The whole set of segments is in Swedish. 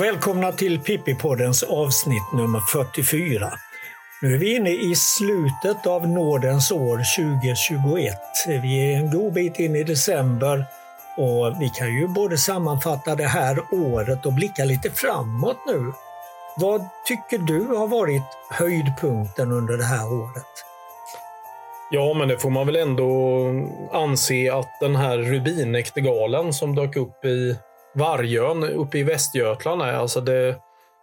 och välkomna till Pippi-poddens avsnitt nummer 44. Nu är vi inne i slutet av nådens år 2021. Vi är en god bit in i december och vi kan ju både sammanfatta det här året och blicka lite framåt nu. Vad tycker du har varit höjdpunkten under det här året? Ja, men det får man väl ändå anse att den här rubinäktergalen som dök upp i Vargön uppe i Västergötland är. Alltså det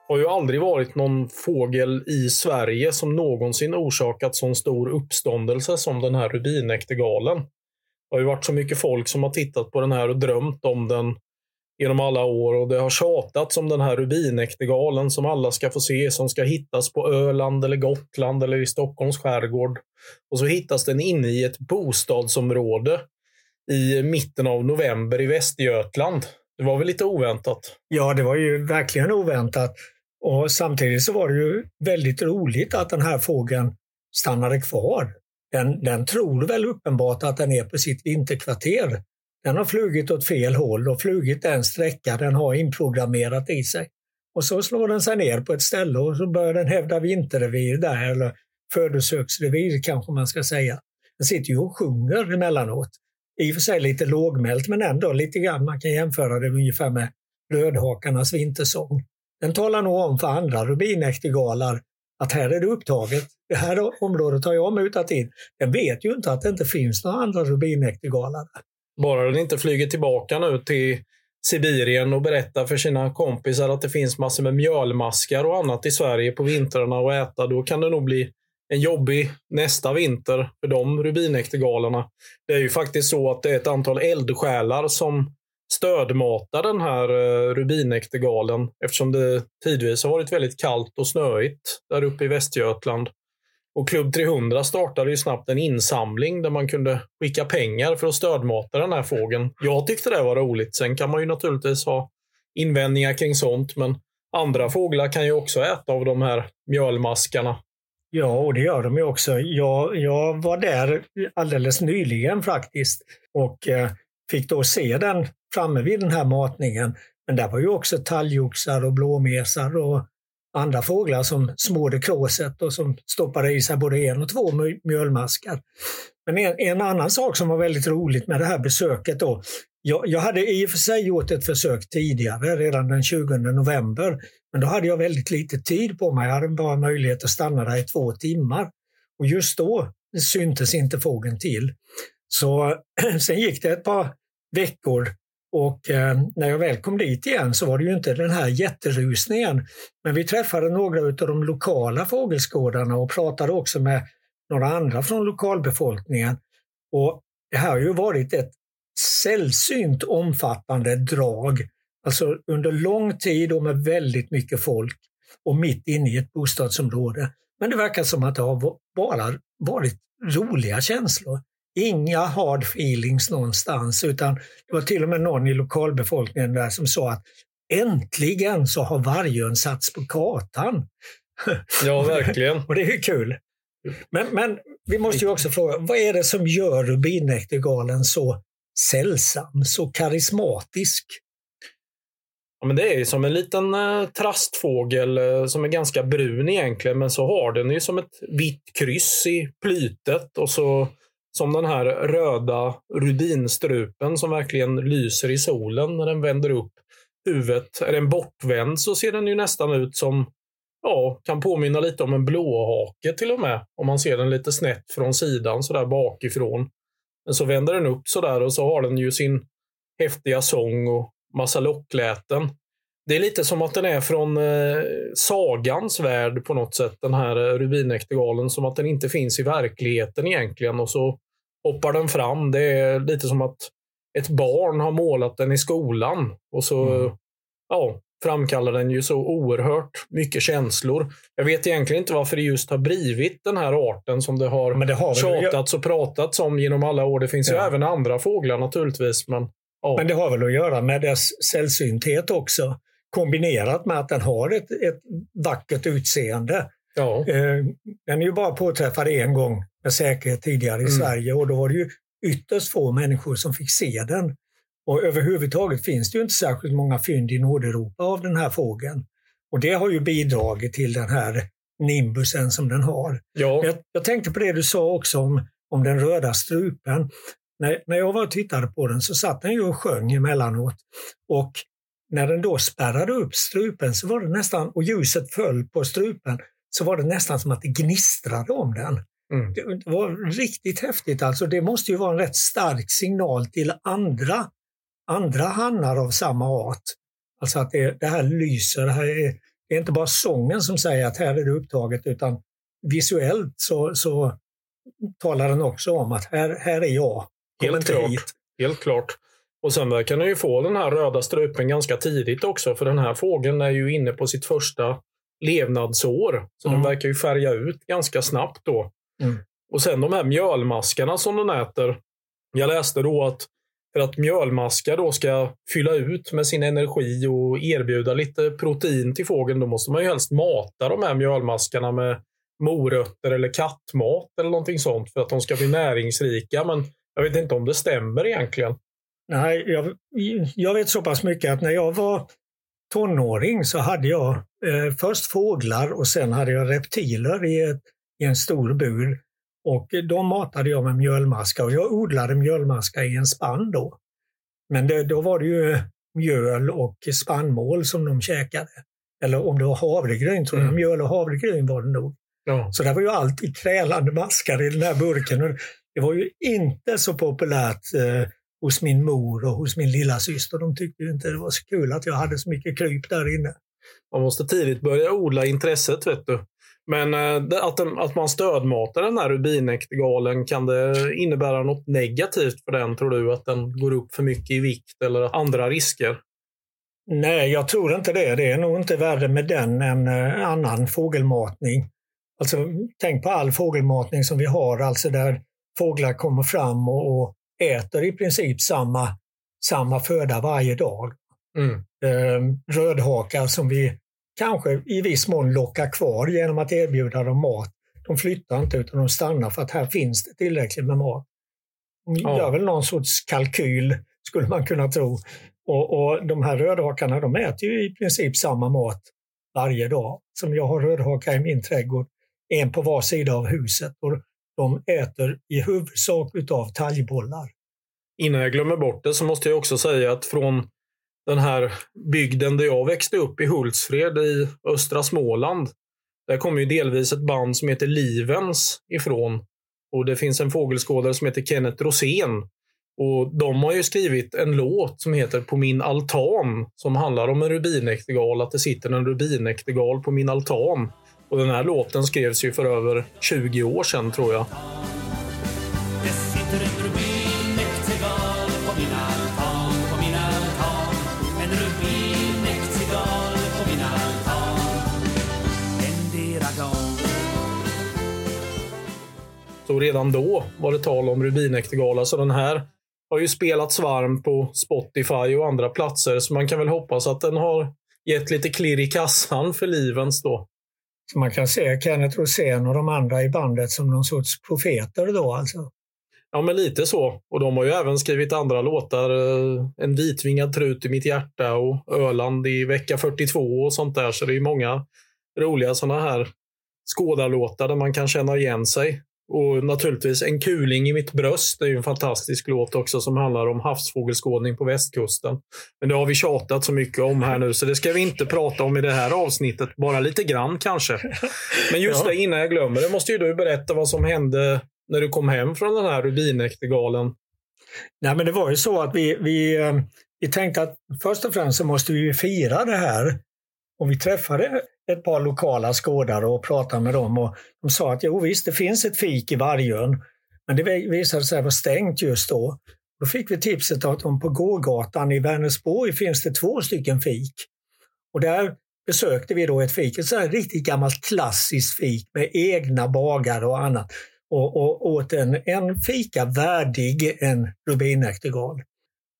har ju aldrig varit någon fågel i Sverige som någonsin orsakat sån stor uppståndelse som den här rubinäktergalen. Det har ju varit så mycket folk som har tittat på den här och drömt om den genom alla år och det har tjatats om den här rubinäktergalen som alla ska få se, som ska hittas på Öland eller Gotland eller i Stockholms skärgård. Och så hittas den inne i ett bostadsområde i mitten av november i Västergötland. Det var väl lite oväntat? Ja, det var ju verkligen oväntat. Och samtidigt så var det ju väldigt roligt att den här fågeln stannade kvar. Den, den tror väl uppenbart att den är på sitt vinterkvarter. Den har flugit åt fel håll och flugit den sträcka den har inprogrammerat i sig. Och så slår den sig ner på ett ställe och så börjar den hävda vinterrevir där, eller födosöksrevir kanske man ska säga. Den sitter ju och sjunger emellanåt. I och för sig lite lågmält men ändå lite grann. Man kan jämföra det ungefär med rödhakarnas vintersång. Den talar nog om för andra rubinäktergalar att här är det upptaget. Det här området har jag mutat in. Den vet ju inte att det inte finns några andra rubinäktergalar. Bara den inte flyger tillbaka nu till Sibirien och berättar för sina kompisar att det finns massor med mjölmaskar och annat i Sverige på vintrarna att äta, då kan det nog bli en jobbig nästa vinter för de rubinäktergalarna. Det är ju faktiskt så att det är ett antal eldsjälar som stödmatar den här eh, rubinäktergalen eftersom det tidvis har varit väldigt kallt och snöigt där uppe i Västergötland. Och Klubb 300 startade ju snabbt en insamling där man kunde skicka pengar för att stödmata den här fågeln. Jag tyckte det var roligt. Sen kan man ju naturligtvis ha invändningar kring sånt, men andra fåglar kan ju också äta av de här mjölmaskarna. Ja, och det gör de ju också. Jag, jag var där alldeles nyligen faktiskt och eh, fick då se den framme vid den här matningen. Men där var ju också talgoxar och blåmesar och andra fåglar som smådde kråset och som stoppade i sig både en och två mjölmaskar. Men en, en, annan sak som var väldigt roligt med det här besöket då. Jag, jag, hade i och för sig gjort ett försök tidigare, redan den 20 november. Men då hade jag väldigt lite tid på mig. Jag hade bara möjlighet att stanna där i två timmar. Och just då syntes inte fågeln till. Så sen gick det ett par veckor och eh, när jag väl kom dit igen så var det ju inte den här jätterusningen. Men vi träffade några av de lokala fågelskådarna och pratade också med några andra från lokalbefolkningen. Och det här har ju varit ett sällsynt omfattande drag. Alltså under lång tid och med väldigt mycket folk och mitt inne i ett bostadsområde. Men det verkar som att det har bara varit roliga känslor. Inga hard feelings någonstans utan det var till och med någon i lokalbefolkningen där som sa att äntligen så har Vargön satts på kartan. Ja, verkligen. och det är kul. Men, men vi måste ju också fråga, vad är det som gör rubinäktergalen så sällsam, så karismatisk? Ja, men det är som en liten eh, trastfågel eh, som är ganska brun egentligen, men så har den ju som ett vitt kryss i plytet och så som den här röda rubinstrupen som verkligen lyser i solen när den vänder upp huvudet. Är den bortvänd så ser den ju nästan ut som, ja, kan påminna lite om en blåhake till och med. Om man ser den lite snett från sidan sådär bakifrån. Men så vänder den upp sådär och så har den ju sin häftiga sång och massa lockläten. Det är lite som att den är från eh, sagans värld på något sätt, den här eh, rubinäktergalen. Som att den inte finns i verkligheten egentligen. Och så hoppar den fram. Det är lite som att ett barn har målat den i skolan och så mm. ja, framkallar den ju så oerhört mycket känslor. Jag vet egentligen inte varför det just har blivit den här arten som det har, men det har tjatats och pratats om genom alla år. Det finns ja. ju även andra fåglar naturligtvis. Men, ja. men det har väl att göra med dess sällsynthet också. Kombinerat med att den har ett, ett vackert utseende. Ja. Eh, den är ju bara påträffad en gång med säkerhet tidigare i mm. Sverige och då var det ju ytterst få människor som fick se den. Och överhuvudtaget finns det ju inte särskilt många fynd i Nordeuropa av den här fågeln. Och det har ju bidragit till den här nimbusen som den har. Ja. Jag, jag tänkte på det du sa också om, om den röda strupen. När, när jag var och tittade på den så satt den ju och sjöng emellanåt. Och när den då spärrade upp strupen så var det nästan, och ljuset föll på strupen, så var det nästan som att det gnistrade om den. Mm. Det var riktigt häftigt. Alltså, det måste ju vara en rätt stark signal till andra, andra hannar av samma art. Alltså att det, det här lyser. Det, här är, det är inte bara sången som säger att här är det upptaget utan visuellt så, så talar den också om att här, här är jag. Helt klart. Helt klart. Och sen verkar den ju få den här röda strupen ganska tidigt också, för den här fågeln är ju inne på sitt första levnadsår. Så Mm. den verkar ju färga ut ganska snabbt då. Mm. Och sen de här mjölmaskarna som den äter. Jag läste då att för att mjölmaskar då ska fylla ut med sin energi och erbjuda lite protein till fågeln, då måste man ju helst mata de här mjölmaskarna med morötter eller kattmat eller någonting sånt för att de ska bli näringsrika. Men jag vet inte om det stämmer egentligen. Nej, jag, jag vet så pass mycket att när jag var tonåring så hade jag eh, först fåglar och sen hade jag reptiler i, ett, i en stor bur. Och de matade jag med mjölmaska och jag odlade mjölmaska i en spann då. Men det, då var det ju mjöl och spannmål som de käkade. Eller om det var havregryn, tror jag. Mm. Mjöl och havregryn var det nog. Ja. Så det var ju alltid krälande maskar i den här burken. Det var ju inte så populärt eh, hos min mor och hos min lilla syster. De tyckte inte det var så kul att jag hade så mycket kryp där inne. Man måste tidigt börja odla intresset, vet du. Men eh, att, den, att man stödmatar den här rubinäktergalen, kan det innebära något negativt för den, tror du? Att den går upp för mycket i vikt eller andra risker? Nej, jag tror inte det. Det är nog inte värre med den än eh, annan fågelmatning. Alltså, tänk på all fågelmatning som vi har, alltså där fåglar kommer fram och, och äter i princip samma, samma föda varje dag. Mm. eh, rödhakar som vi kanske i viss mån lockar kvar genom att erbjuda dem mat. De flyttar inte utan de stannar för att här finns det tillräckligt med mat. De Ja. gör väl någon sorts kalkyl skulle man kunna tro. Och, och De här rödhakarna de äter ju i princip samma mat varje dag. Som jag har rödhakar i min trädgård, en på var sida av huset. Och de äter i huvudsak utav talgbollar. Innan jag glömmer bort det så måste jag också säga att från den här bygden där jag växte upp i Hultsfred i östra Småland. Där kommer ju delvis ett band som heter Livens ifrån. Och det finns en fågelskådare som heter Kenneth Rosén. Och de har ju skrivit en låt som heter På min altan som handlar om en rubinäktergal, att det sitter en rubinäktergal på min altan. Och den här låten skrevs ju för över 20 år sedan tror jag. Så redan då var det tal om rubinäktergala. Så den här har ju spelats varm på Spotify och andra platser. Så man kan väl hoppas att den har gett lite klirr i kassan för livens då. Så man kan se Kenneth Rosén och de andra i bandet som någon sorts profeter då alltså. Ja, men lite så. Och de har ju även skrivit andra låtar. Eh, en vitvingad trut i mitt hjärta och Öland i vecka 42 och sånt där. Så det är många roliga sådana här skådarlåtar där man kan känna igen sig. Och naturligtvis En kuling i mitt bröst. Är ju en fantastisk låt också som handlar om havsfågelskådning på västkusten. Men det har vi tjatat så mycket om här nu så det ska vi inte prata om i det här avsnittet. Bara lite grann kanske. Men just Ja. det, innan jag glömmer det måste ju du berätta vad som hände när du kom hem från den här rubinäktergalen. Nej, men det var ju så att vi, vi, eh, vi tänkte att först och främst så måste vi fira det här. Och vi träffade ett par lokala skådare och pratade med dem och de sa att jo visst, det finns ett fik i Vargön. Men det visade sig vara stängt just då. Då fick vi tipset att om på gågatan i Vänersborg finns det två stycken fik. Och där besökte vi då ett fik, ett så här riktigt gammalt klassiskt fik med egna bagare och annat. Och, och åt en, en fika värdig en rubinäktergal.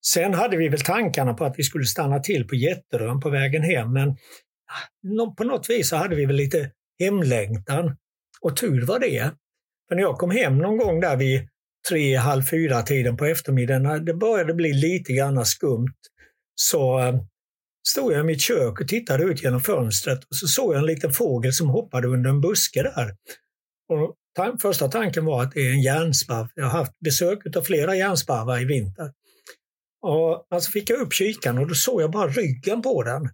Sen hade vi väl tankarna på att vi skulle stanna till på Jätterön på vägen hem, men på något vis så hade vi väl lite hemlängtan. Och tur var det. För när jag kom hem någon gång där vid tre, halv fyra tiden på eftermiddagen, när det började bli lite grann skumt, så eh, stod jag i mitt kök och tittade ut genom fönstret och så såg jag en liten fågel som hoppade under en buske där. Och tan första tanken var att det är en järnsparv. Jag har haft besök av flera järnsparvar i vinter. Och alltså fick jag upp kikaren och då såg jag bara ryggen på den.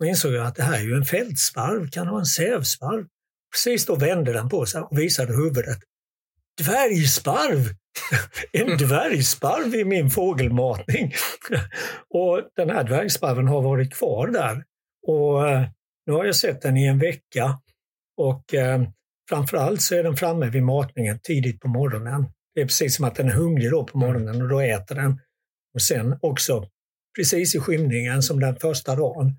Och insåg jag att det här är ju en fältsparv, kan det vara en sävsparv? Precis då vände den på sig och visade huvudet. Dvärgsparv! En dvärgsparv i min fågelmatning. Och den här dvärgsparven har varit kvar där. Och eh, nu har jag sett den i en vecka. Och eh, framförallt så är den framme vid matningen tidigt på morgonen. Det är precis som att den är hungrig då på morgonen och då äter den. Och sen också precis i skymningen som den första dagen,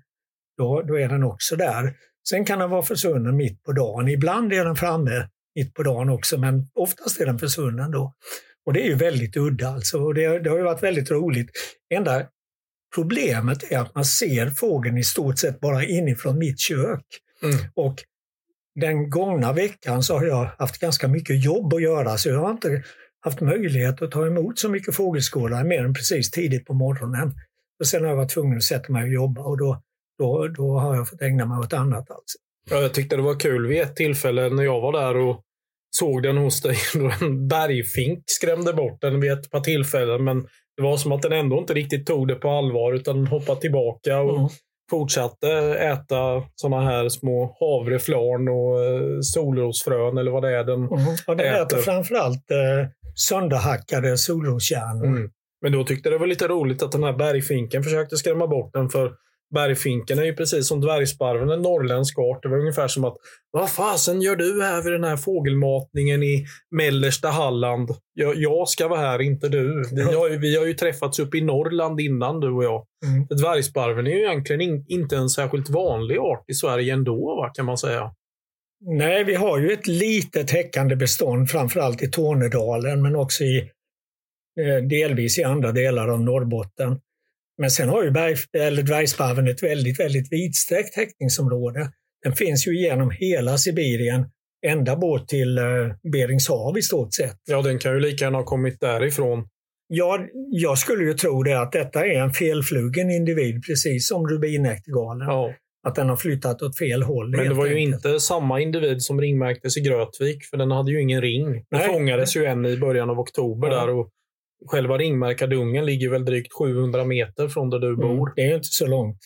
då, då är den också där. Sen kan den vara försvunnen mitt på dagen. Ibland är den framme mitt på dagen också, men oftast är den försvunnen då. Och det är ju väldigt udda alltså. Och det, det har ju varit väldigt roligt. Enda problemet är att man ser fågeln i stort sett bara inifrån mitt kök. Mm. Och den gångna veckan så har jag haft ganska mycket jobb att göra så jag har inte haft möjlighet att ta emot så mycket fågelskådare mer än precis tidigt på morgonen. Och sen har jag varit tvungen att sätta mig och jobba och då, då, då har jag fått ägna mig åt annat. Alltså. Ja, jag tyckte det var kul vid ett tillfälle när jag var där och såg den hos dig. Då en bergfink skrämde bort den vid ett par tillfällen. Men det var som att den ändå inte riktigt tog det på allvar utan hoppade tillbaka och Mm. fortsatte äta såna här små havreflarn och eh, solrosfrön eller vad det är den Mm. Och den Äter. äter framförallt eh, sönderhackade solroskärnor. Mm. Men då tyckte det var lite roligt att den här bergfinken försökte skrämma bort den. För bergfinken är ju precis som dvärgsparven en norrländsk art. Det var ungefär som att vad fasen gör du här vid den här fågelmatningen i mellersta Halland? Jag, jag ska vara här, inte du. Vi har, ju, vi har ju träffats upp i Norrland innan, du och jag. Mm. Dvärgsparven är ju egentligen in, inte en särskilt vanlig art i Sverige ändå, va, kan man säga. Nej, vi har ju ett litet häckande bestånd, framförallt i Tornedalen, men också i, eh, delvis i andra delar av Norrbotten. Men sen har ju berg, eller dvärgsparven ett väldigt, väldigt vidsträckt häckningsområde. Den finns ju genom hela Sibirien, ända bort till eh, Berings hav i stort sett. Ja, den kan ju lika gärna ha kommit därifrån. Ja, jag skulle ju tro det att detta är en felflugen individ, precis som rubinäktergalen. Ja. Att den har flyttat åt fel håll. Men det var ju enkelt. inte samma individ som ringmärktes i Grötvik, för den hade ju ingen ring. Det Nej. fångades ju en i början av oktober Ja. där och själva ringmärkardungen ligger väl drygt 700 meter från där du Mm, bor. det är inte så långt.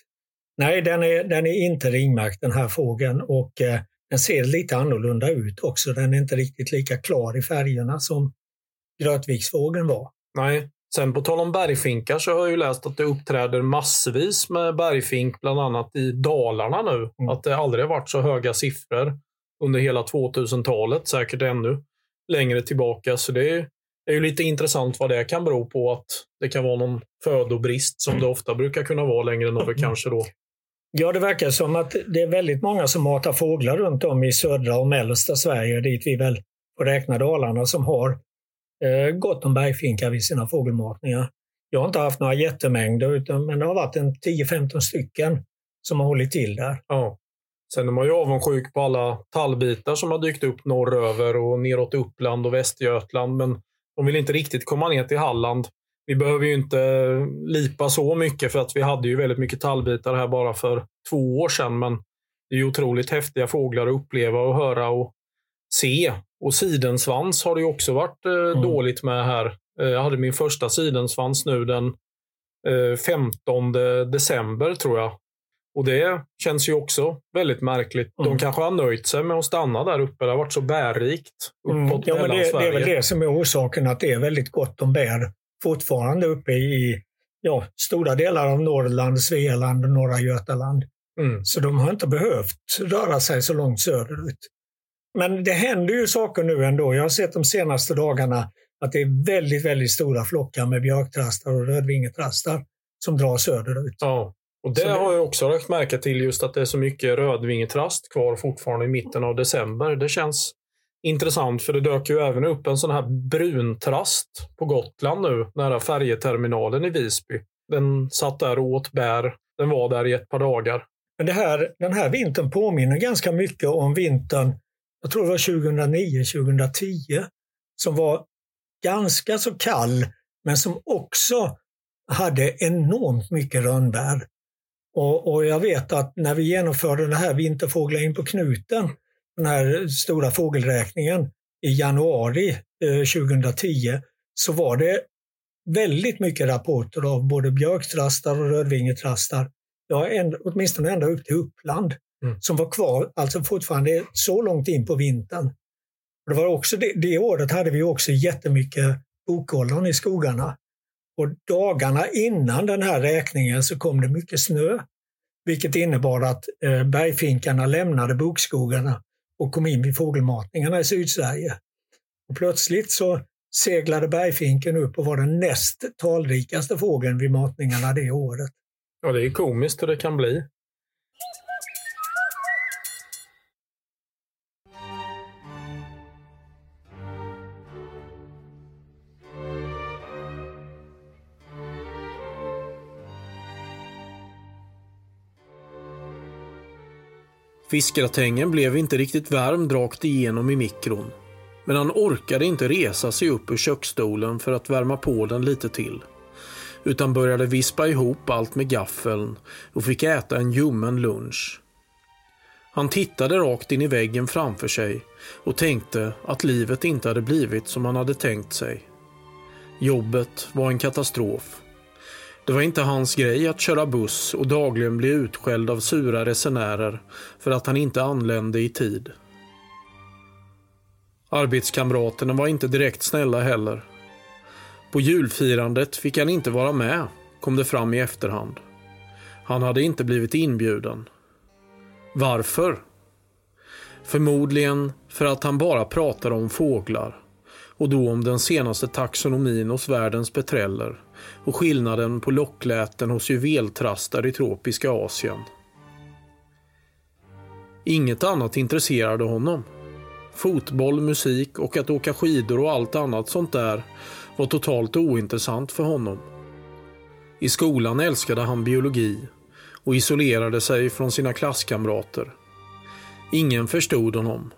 Nej, den är, den är inte ringmärkt den här fågeln och eh, den ser lite annorlunda ut också. Den är inte riktigt lika klar i färgerna som Grötviksfågeln var. Nej. Sen på tal om bergfinkar så har jag ju läst att det uppträder massvis med bergfink, bland annat i Dalarna nu. Mm. Att det aldrig har varit så höga siffror under hela 2000-talet, säkert ännu längre tillbaka. Så det är, är ju lite intressant vad det kan bero på. Att det kan vara någon födobrist som det ofta brukar kunna vara längre norr kanske då. Ja, det verkar som att det är väldigt många som matar fåglar runt om i södra och mellersta Sverige, dit vi väl får räkna Dalarna, som har eh, gott om bergfinkar vid sina fågelmatningar. Jag har inte haft några jättemängder, utan, men det har varit en 10-15 stycken som har hållit till där. Ja. Sen är man ju avundsjuk på alla tallbitar som har dykt upp norröver och neråt Uppland och Västergötland. Men de vill inte riktigt komma ner till Halland. Vi behöver ju inte lipa så mycket för att vi hade ju väldigt mycket tallbitar här bara för två år sedan. Men det är ju otroligt häftiga fåglar att uppleva och höra och se. Och sidensvans har det ju också varit eh, Mm. dåligt med här. Eh, jag hade min första sidensvans nu den eh, 15 december tror jag. Och det känns ju också väldigt märkligt. De Mm. kanske har nöjt sig med att stanna där uppe. Det har varit så bärrikt Mm. uppåt Ja, men det, det är väl det som är orsaken att det är väldigt gott om bär fortfarande uppe i ja, stora delar av Norrland, Svealand och norra Götaland. Mm. Så de har inte behövt röra sig så långt söderut. Men det händer ju saker nu ändå. Jag har sett de senaste dagarna att det är väldigt, väldigt stora flockar med björktrastar och rödvingetrastar som drar söderut. Ja. Och det, har jag också lagt märke till just att det är så mycket rödvingetrast kvar fortfarande i mitten av december. Det känns intressant för det dök ju även upp en sån här bruntrast på Gotland nu nära färjeterminalen i Visby. Den satt där och åt bär. Den var där i ett par dagar. Men det här, den här vintern påminner ganska mycket om vintern, jag tror det var 2009-2010, som var ganska så kall men som också hade enormt mycket rönnbär. Och, och, jag vet att när vi genomförde det här Vinterfåglar in på knuten, den här stora fågelräkningen i januari eh, 2010, så var det väldigt mycket rapporter av både björktrastar och rödvingetrastar. Ja, en, åtminstone ända upp till Uppland mm. som var kvar, alltså fortfarande så långt in på vintern. Det, var också det, det året hade vi också jättemycket bokollon i skogarna. Och dagarna innan den här räkningen så kom det mycket snö, vilket innebar att eh, bergfinkarna lämnade bokskogarna och kom in vid fågelmatningarna i Sydsverige. Och plötsligt så seglade bergfinken upp och var den näst talrikaste fågeln vid matningarna det året. Ja, det är komiskt hur det kan bli. Fiskgratängen blev inte riktigt varm rakt igenom i mikron. Men han orkade inte resa sig upp ur köksstolen för att värma på den lite till. Utan började vispa ihop allt med gaffeln och fick äta en ljummen lunch. Han tittade rakt in i väggen framför sig och tänkte att livet inte hade blivit som han hade tänkt sig. Jobbet var en katastrof. Det var inte hans grej att köra buss och dagligen bli utskälld av sura resenärer för att han inte anlände i tid. Arbetskamraterna var inte direkt snälla heller. På julfirandet fick han inte vara med, kom det fram i efterhand. Han hade inte blivit inbjuden. Varför? Förmodligen för att han bara pratade om fåglar och då om den senaste taxonomin hos världens petreller och skillnaden på lockläten hos juveltrastar i tropiska Asien. Inget annat intresserade honom. Fotboll, musik och att åka skidor och allt annat sånt där var totalt ointressant för honom. I skolan älskade han biologi och isolerade sig från sina klasskamrater. Ingen förstod honom.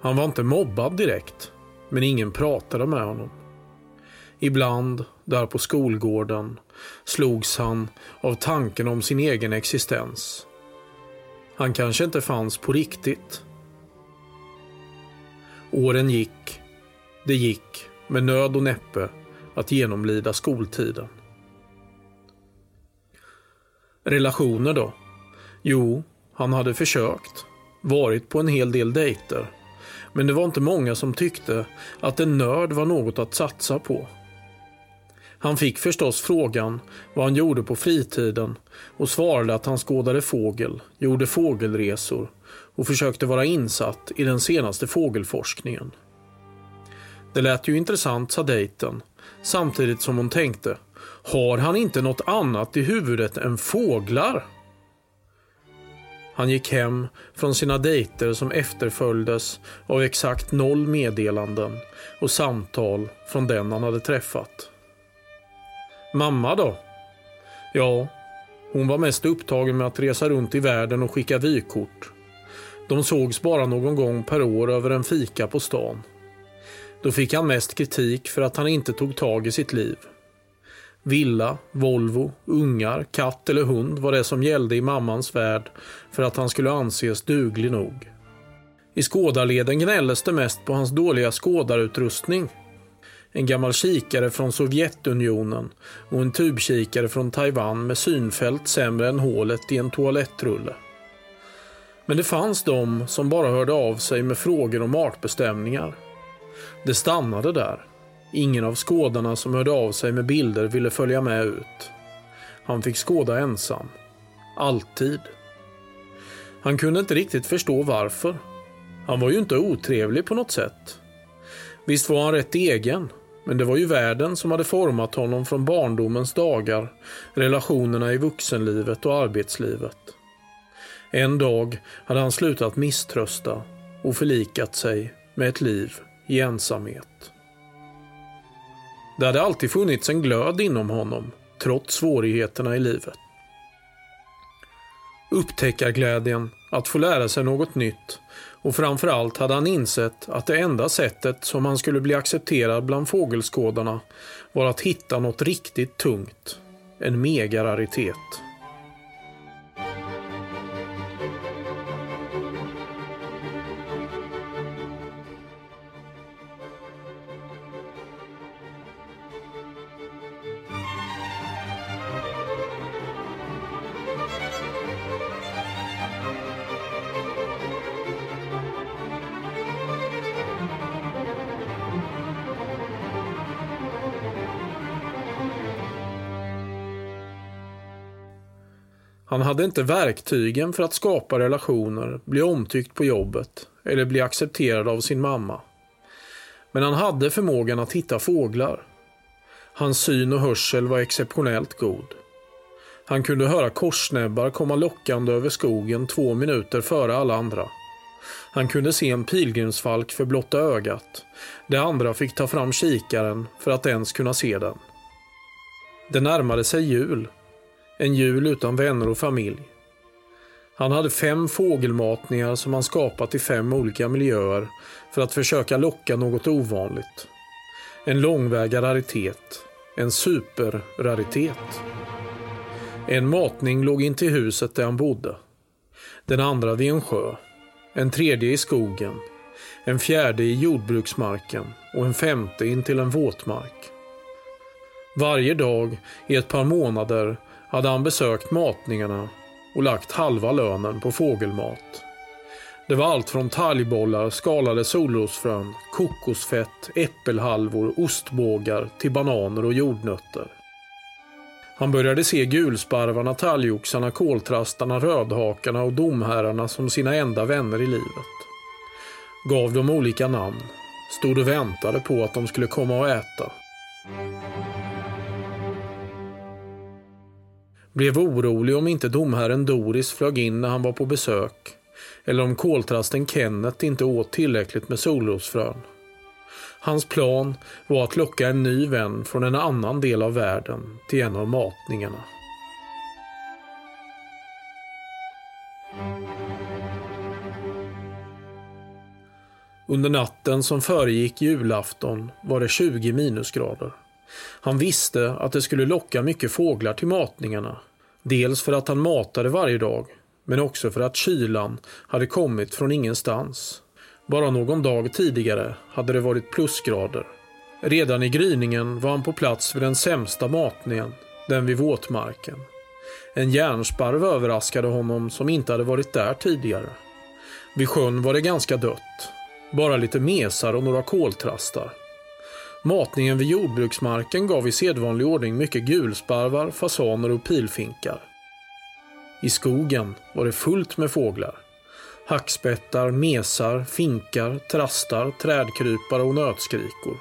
Han var inte mobbad direkt, men ingen pratade med honom. Ibland, där på skolgården, slogs han av tanken om sin egen existens. Han kanske inte fanns på riktigt. Åren gick. Det gick, med nöd och näppe, att genomlida skoltiden. Relationer då? Jo, han hade försökt. Varit på en hel del dejter. Men det var inte många som tyckte att en nörd var något att satsa på. Han fick förstås frågan vad han gjorde på fritiden och svarade att han skådade fågel, gjorde fågelresor och försökte vara insatt i den senaste fågelforskningen. Det lät ju intressant, sa dejten, samtidigt som hon tänkte har han inte något annat i huvudet än fåglar? Han gick hem från sina dejter som efterföljdes av exakt noll meddelanden och samtal från den han hade träffat. Mamma då? Ja, hon var mest upptagen med att resa runt i världen och skicka vykort. De sågs bara någon gång per år över en fika på stan. Då fick han mest kritik för att han inte tog tag i sitt liv. Villa, Volvo, ungar, katt eller hund var det som gällde i mammans värld för att han skulle anses duglig nog. I skådarleden gnälldes det mest på hans dåliga skådarutrustning en gammal kikare från Sovjetunionen och en tubkikare från Taiwan med synfält sämre än hålet i en toalettrulle. Men det fanns de som bara hörde av sig med frågor om artbestämningar. Det stannade där. Ingen av skådarna som hörde av sig med bilder ville följa med ut. Han fick skåda ensam. Alltid. Han kunde inte riktigt förstå varför. Han var ju inte otrevlig på något sätt. Visst var han rätt egen men det var ju världen som hade format honom från barndomens dagar, relationerna i vuxenlivet och arbetslivet. En dag hade han slutat misströsta och förlikat sig med ett liv i ensamhet. Det hade alltid funnits en glöd inom honom, trots svårigheterna i livet. Upptäckarglädjen, att få lära sig något nytt och framförallt hade han insett att det enda sättet som han skulle bli accepterad bland fågelskådarna var att hitta något riktigt tungt. En megararitet. Hade inte verktygen för att skapa relationer, bli omtyckt på jobbet eller bli accepterad av sin mamma. Men han hade förmågan att hitta fåglar. Hans syn och hörsel var exceptionellt god. Han kunde höra korsnäbbar komma lockande över skogen två minuter före alla andra. Han kunde se en pilgrimsfalk för blotta ögat. De andra fick ta fram kikaren för att ens kunna se den. Det närmade sig jul en jul utan vänner och familj. Han hade fem fågelmatningar som han skapat i fem olika miljöer för att försöka locka något ovanligt. En långväga raritet. En superraritet. En matning låg in till huset där han bodde. Den andra vid en sjö. En tredje i skogen. En fjärde i jordbruksmarken och en femte in till en våtmark. Varje dag i ett par månader hade han besökt matningarna och lagt halva lönen på fågelmat. Det var allt från talgbollar, skalade solrosfrön, kokosfett, äppelhalvor, ostbågar till bananer och jordnötter. Han började se gulsparvarna, talgoxarna, koltrastarna, rödhakarna och domherrarna som sina enda vänner i livet. Gav dem olika namn, stod och väntade på att de skulle komma och äta. Blev orolig om inte domherren Doris flög in när han var på besök. Eller om koltrasten Kenneth inte åt tillräckligt med solrosfrön. Hans plan var att locka en ny vän från en annan del av världen till en av matningarna. Under natten som föregick julafton var det 20 minusgrader. Han visste att det skulle locka mycket fåglar till matningarna. Dels för att han matade varje dag, men också för att kylan hade kommit från ingenstans. Bara någon dag tidigare hade det varit plusgrader. Redan i gryningen var han på plats vid den sämsta matningen, den vid våtmarken. En järnsparv överraskade honom som inte hade varit där tidigare. Vid sjön var det ganska dött. Bara lite mesar och några koltrastar. Matningen vid jordbruksmarken gav i sedvanlig ordning mycket gulsparvar, fasaner och pilfinkar. I skogen var det fullt med fåglar. Hackspettar, mesar, finkar, trastar, trädkrypare och nötskrikor.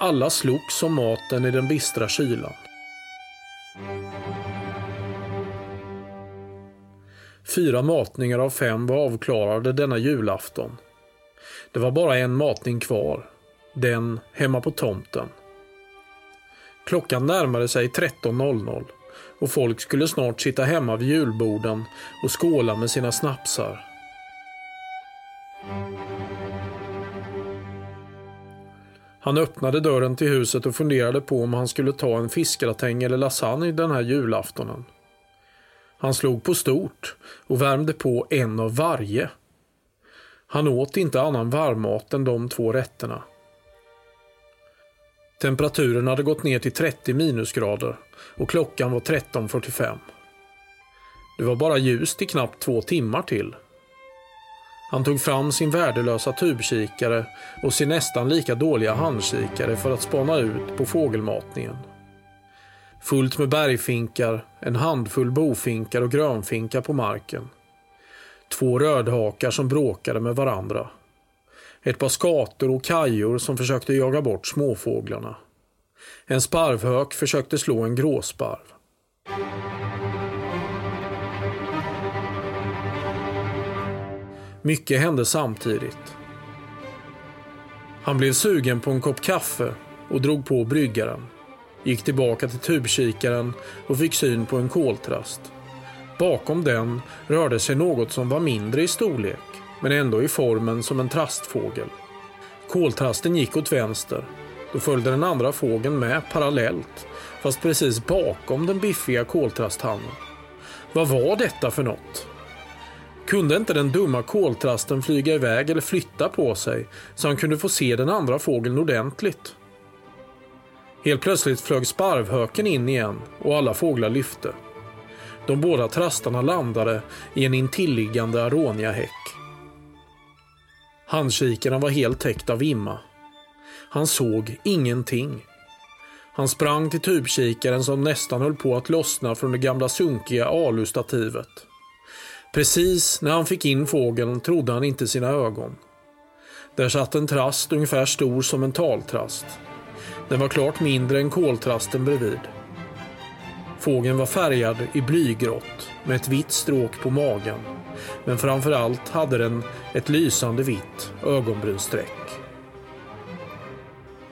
Alla slogs om maten i den bistra kylan. Fyra matningar av fem var avklarade denna julafton. Det var bara en matning kvar den hemma på tomten. Klockan närmade sig 13.00 och folk skulle snart sitta hemma vid julborden och skåla med sina snapsar. Han öppnade dörren till huset och funderade på om han skulle ta en fiskgratäng eller lasagne den här julaftonen. Han slog på stort och värmde på en av varje. Han åt inte annan varmmat än de två rätterna. Temperaturen hade gått ner till 30 minusgrader och klockan var 13.45. Det var bara ljust i knappt två timmar till. Han tog fram sin värdelösa tubkikare och sin nästan lika dåliga handkikare för att spana ut på fågelmatningen. Fullt med bergfinkar, en handfull bofinkar och grönfinkar på marken. Två rödhakar som bråkade med varandra. Ett par skator och kajor som försökte jaga bort småfåglarna. En sparvhök försökte slå en gråsparv. Mycket hände samtidigt. Han blev sugen på en kopp kaffe och drog på bryggaren. Gick tillbaka till tubkikaren och fick syn på en koltrast. Bakom den rörde sig något som var mindre i storlek, men ändå i formen som en trastfågel. Koltrasten gick åt vänster. Då följde den andra fågeln med parallellt, fast precis bakom den biffiga koltrasthannen. Vad var detta för något? Kunde inte den dumma koltrasten flyga iväg eller flytta på sig så han kunde få se den andra fågeln ordentligt? Helt plötsligt flög sparvhöken in igen och alla fåglar lyfte. De båda trastarna landade i en intilliggande aroniahäck. Handkikaren var helt täckt av imma. Han såg ingenting. Han sprang till tubkikaren som nästan höll på att lossna från det gamla sunkiga alustativet. Precis när han fick in fågeln trodde han inte sina ögon. Där satt en trast ungefär stor som en taltrast. Den var klart mindre än koltrasten bredvid. Fågeln var färgad i blygrått med ett vitt stråk på magen. Men framför allt hade den ett lysande vitt ögonbrynsstreck.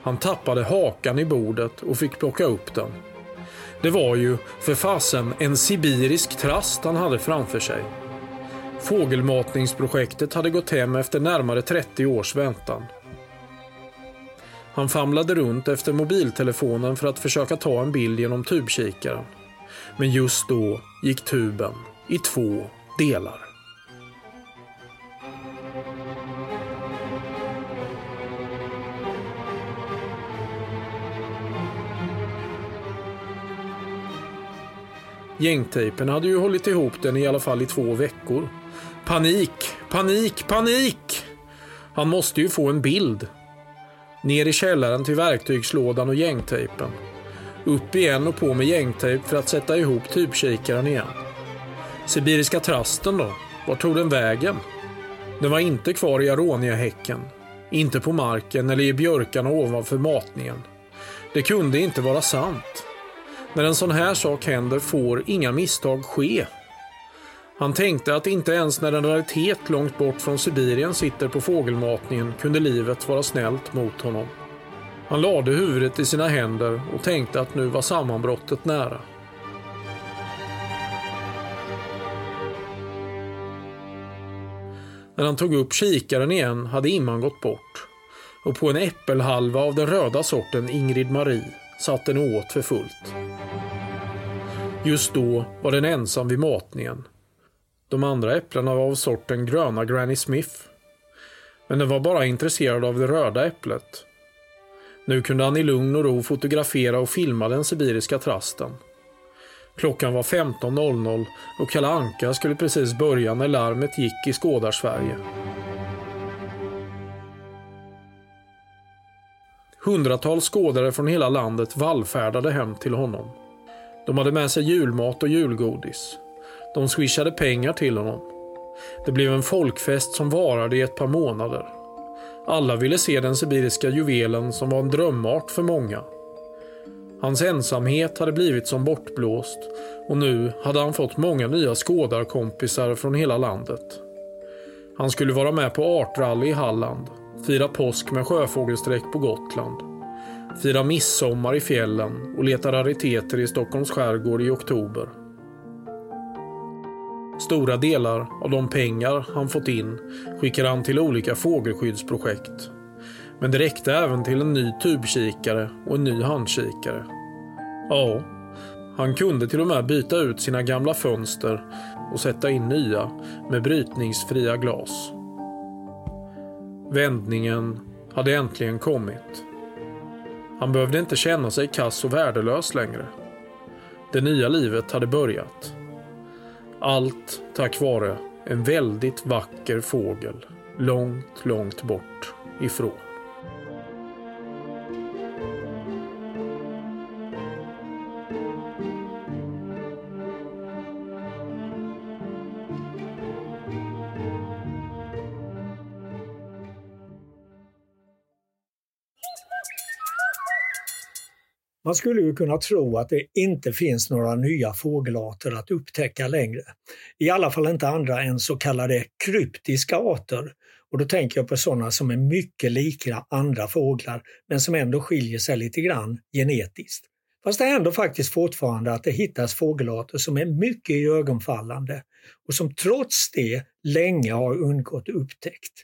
Han tappade hakan i bordet och fick plocka upp den. Det var ju för fasen en sibirisk trast han hade framför sig. Fågelmatningsprojektet hade gått hem efter närmare 30 års väntan. Han famlade runt efter mobiltelefonen för att försöka ta en bild genom tubkikaren. Men just då gick tuben i två delar. Gängtejpen hade ju hållit ihop den i alla fall i två veckor. Panik, panik, panik! Han måste ju få en bild. Ner i källaren till verktygslådan och gängtejpen. Upp igen och på med gängtejp för att sätta ihop tubkikaren igen. Sibiriska trasten då? Vart tog den vägen? Den var inte kvar i aroniahäcken. Inte på marken eller i björkarna ovanför matningen. Det kunde inte vara sant. När en sån här sak händer får inga misstag ske. Han tänkte att inte ens när en raritet långt bort från Sibirien sitter på fågelmatningen kunde livet vara snällt mot honom. Han lade huvudet i sina händer och tänkte att nu var sammanbrottet nära. När han tog upp kikaren igen hade imman gått bort och på en äppelhalva av den röda sorten Ingrid Marie satt den och åt för fullt. Just då var den ensam vid matningen. De andra äpplena var av sorten gröna Granny Smith. Men den var bara intresserad av det röda äpplet. Nu kunde han i lugn och ro fotografera och filma den sibiriska trasten. Klockan var 15.00 och Kalle Anka skulle precis börja när larmet gick i Skådarsverige. Hundratals skådare från hela landet vallfärdade hem till honom. De hade med sig julmat och julgodis. De swishade pengar till honom. Det blev en folkfest som varade i ett par månader. Alla ville se den sibiriska juvelen som var en drömart för många. Hans ensamhet hade blivit som bortblåst och nu hade han fått många nya skådarkompisar från hela landet. Han skulle vara med på artrally i Halland, fira påsk med sjöfågelsträck på Gotland, fira midsommar i fjällen och leta rariteter i Stockholms skärgård i oktober. Stora delar av de pengar han fått in skickar han till olika fågelskyddsprojekt. Men det räckte även till en ny tubkikare och en ny handkikare. Ja, han kunde till och med byta ut sina gamla fönster och sätta in nya med brytningsfria glas. Vändningen hade äntligen kommit. Han behövde inte känna sig kass och värdelös längre. Det nya livet hade börjat. Allt tack vare en väldigt vacker fågel långt, långt bort ifrån. Man skulle ju kunna tro att det inte finns några nya fågelarter att upptäcka längre. I alla fall inte andra än så kallade kryptiska arter. Och då tänker jag på sådana som är mycket lika andra fåglar men som ändå skiljer sig lite grann genetiskt. Fast det händer faktiskt fortfarande att det hittas fågelarter som är mycket ögonfallande och som trots det länge har undgått upptäckt.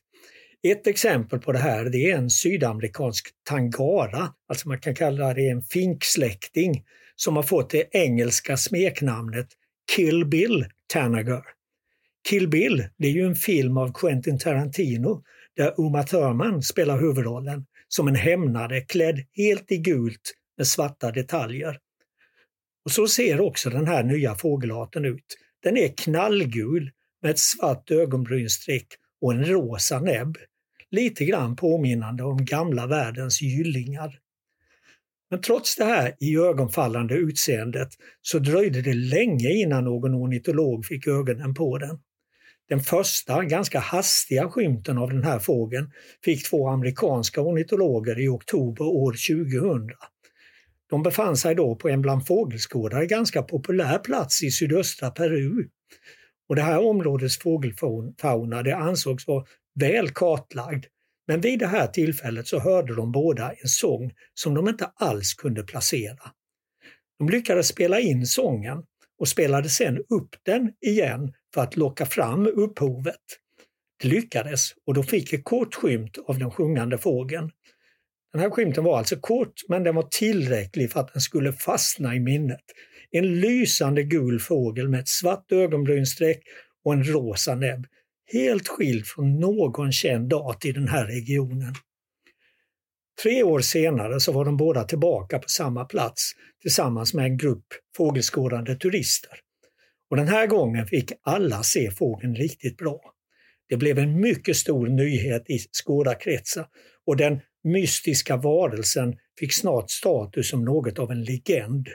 Ett exempel på det här det är en sydamerikansk tangara, alltså man kan kalla det en finksläkting, som har fått det engelska smeknamnet Kill Bill Tanager. Kill Bill, det är ju en film av Quentin Tarantino där Uma Thurman spelar huvudrollen som en hämnare klädd helt i gult med svarta detaljer. Och så ser också den här nya fågelarten ut. Den är knallgul med ett svart ögonbrynstreck och en rosa näbb. Lite grann påminnande om gamla världens gyllingar. Men trots det här i ögonfallande utseendet så dröjde det länge innan någon ornitolog fick ögonen på den. Den första, ganska hastiga skymten av den här fågeln fick två amerikanska ornitologer i oktober år 2000. De befann sig då på en bland fågelskådare ganska populär plats i sydöstra Peru. Och det här områdets fågelfauna det ansågs vara väl kartlagd. Men vid det här tillfället så hörde de båda en sång som de inte alls kunde placera. De lyckades spela in sången och spelade sedan upp den igen för att locka fram upphovet. Det lyckades och då fick ett kort skymt av den sjungande fågeln. Den här skymten var alltså kort, men den var tillräcklig för att den skulle fastna i minnet. En lysande gul fågel med ett svart ögonbrynsstreck och en rosa näbb. Helt skild från någon känd art i den här regionen. Tre år senare så var de båda tillbaka på samma plats tillsammans med en grupp fågelskådande turister. Och den här gången fick alla se fågeln riktigt bra. Det blev en mycket stor nyhet i skådarkretsar och den mystiska varelsen fick snart status som något av en legend.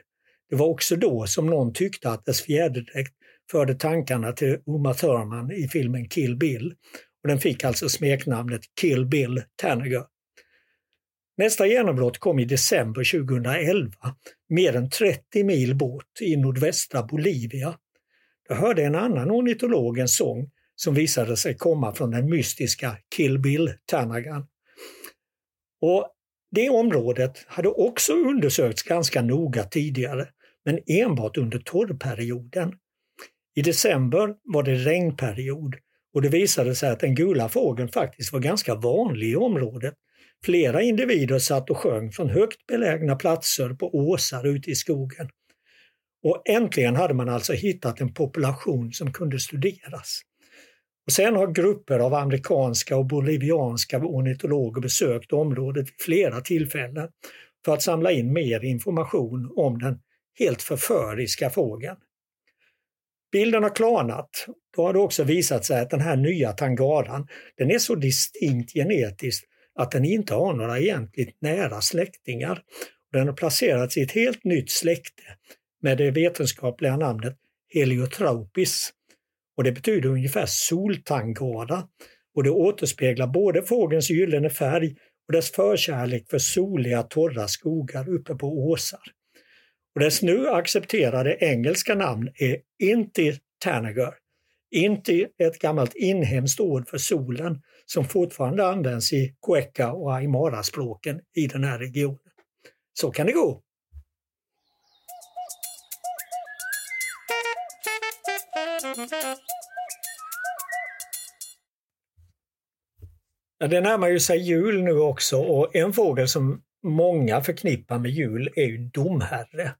Det var också då som någon tyckte att dess fjäderdräkt förde tankarna till Uma Thurman i filmen Kill Bill och den fick alltså smeknamnet Kill Bill Tanager. Nästa genombrott kom i december 2011, mer än 30 mil bort i nordvästra Bolivia. Jag hörde en annan ornitolog en sång som visade sig komma från den mystiska Kill Bill Tanagan. Och det området hade också undersökts ganska noga tidigare, men enbart under torrperioden. I december var det regnperiod och det visade sig att den gula fågeln faktiskt var ganska vanlig i området. Flera individer satt och sjöng från högt belägna platser på åsar ute i skogen. Och äntligen hade man alltså hittat en population som kunde studeras. Och sen har grupper av amerikanska och bolivianska ornitologer besökt området vid flera tillfällen för att samla in mer information om den helt förföriska fågeln. Bilden har klarnat. Då har det också visat sig att den här nya tangaran den är så distinkt genetiskt att den inte har några egentligt nära släktingar. Den har placerats i ett helt nytt släkte med det vetenskapliga namnet Heliotropis. Och det betyder ungefär soltangara och det återspeglar både fågelns gyllene färg och dess förkärlek för soliga torra skogar uppe på åsar. Och dess nu accepterade engelska namn är Inti Tanager. Inti är ett gammalt inhemskt ord för solen som fortfarande används i Cueca och Aymara-språken i den här regionen. Så kan det gå. Det närmar ju sig jul nu också och en fågel som många förknippar med jul är ju domherre.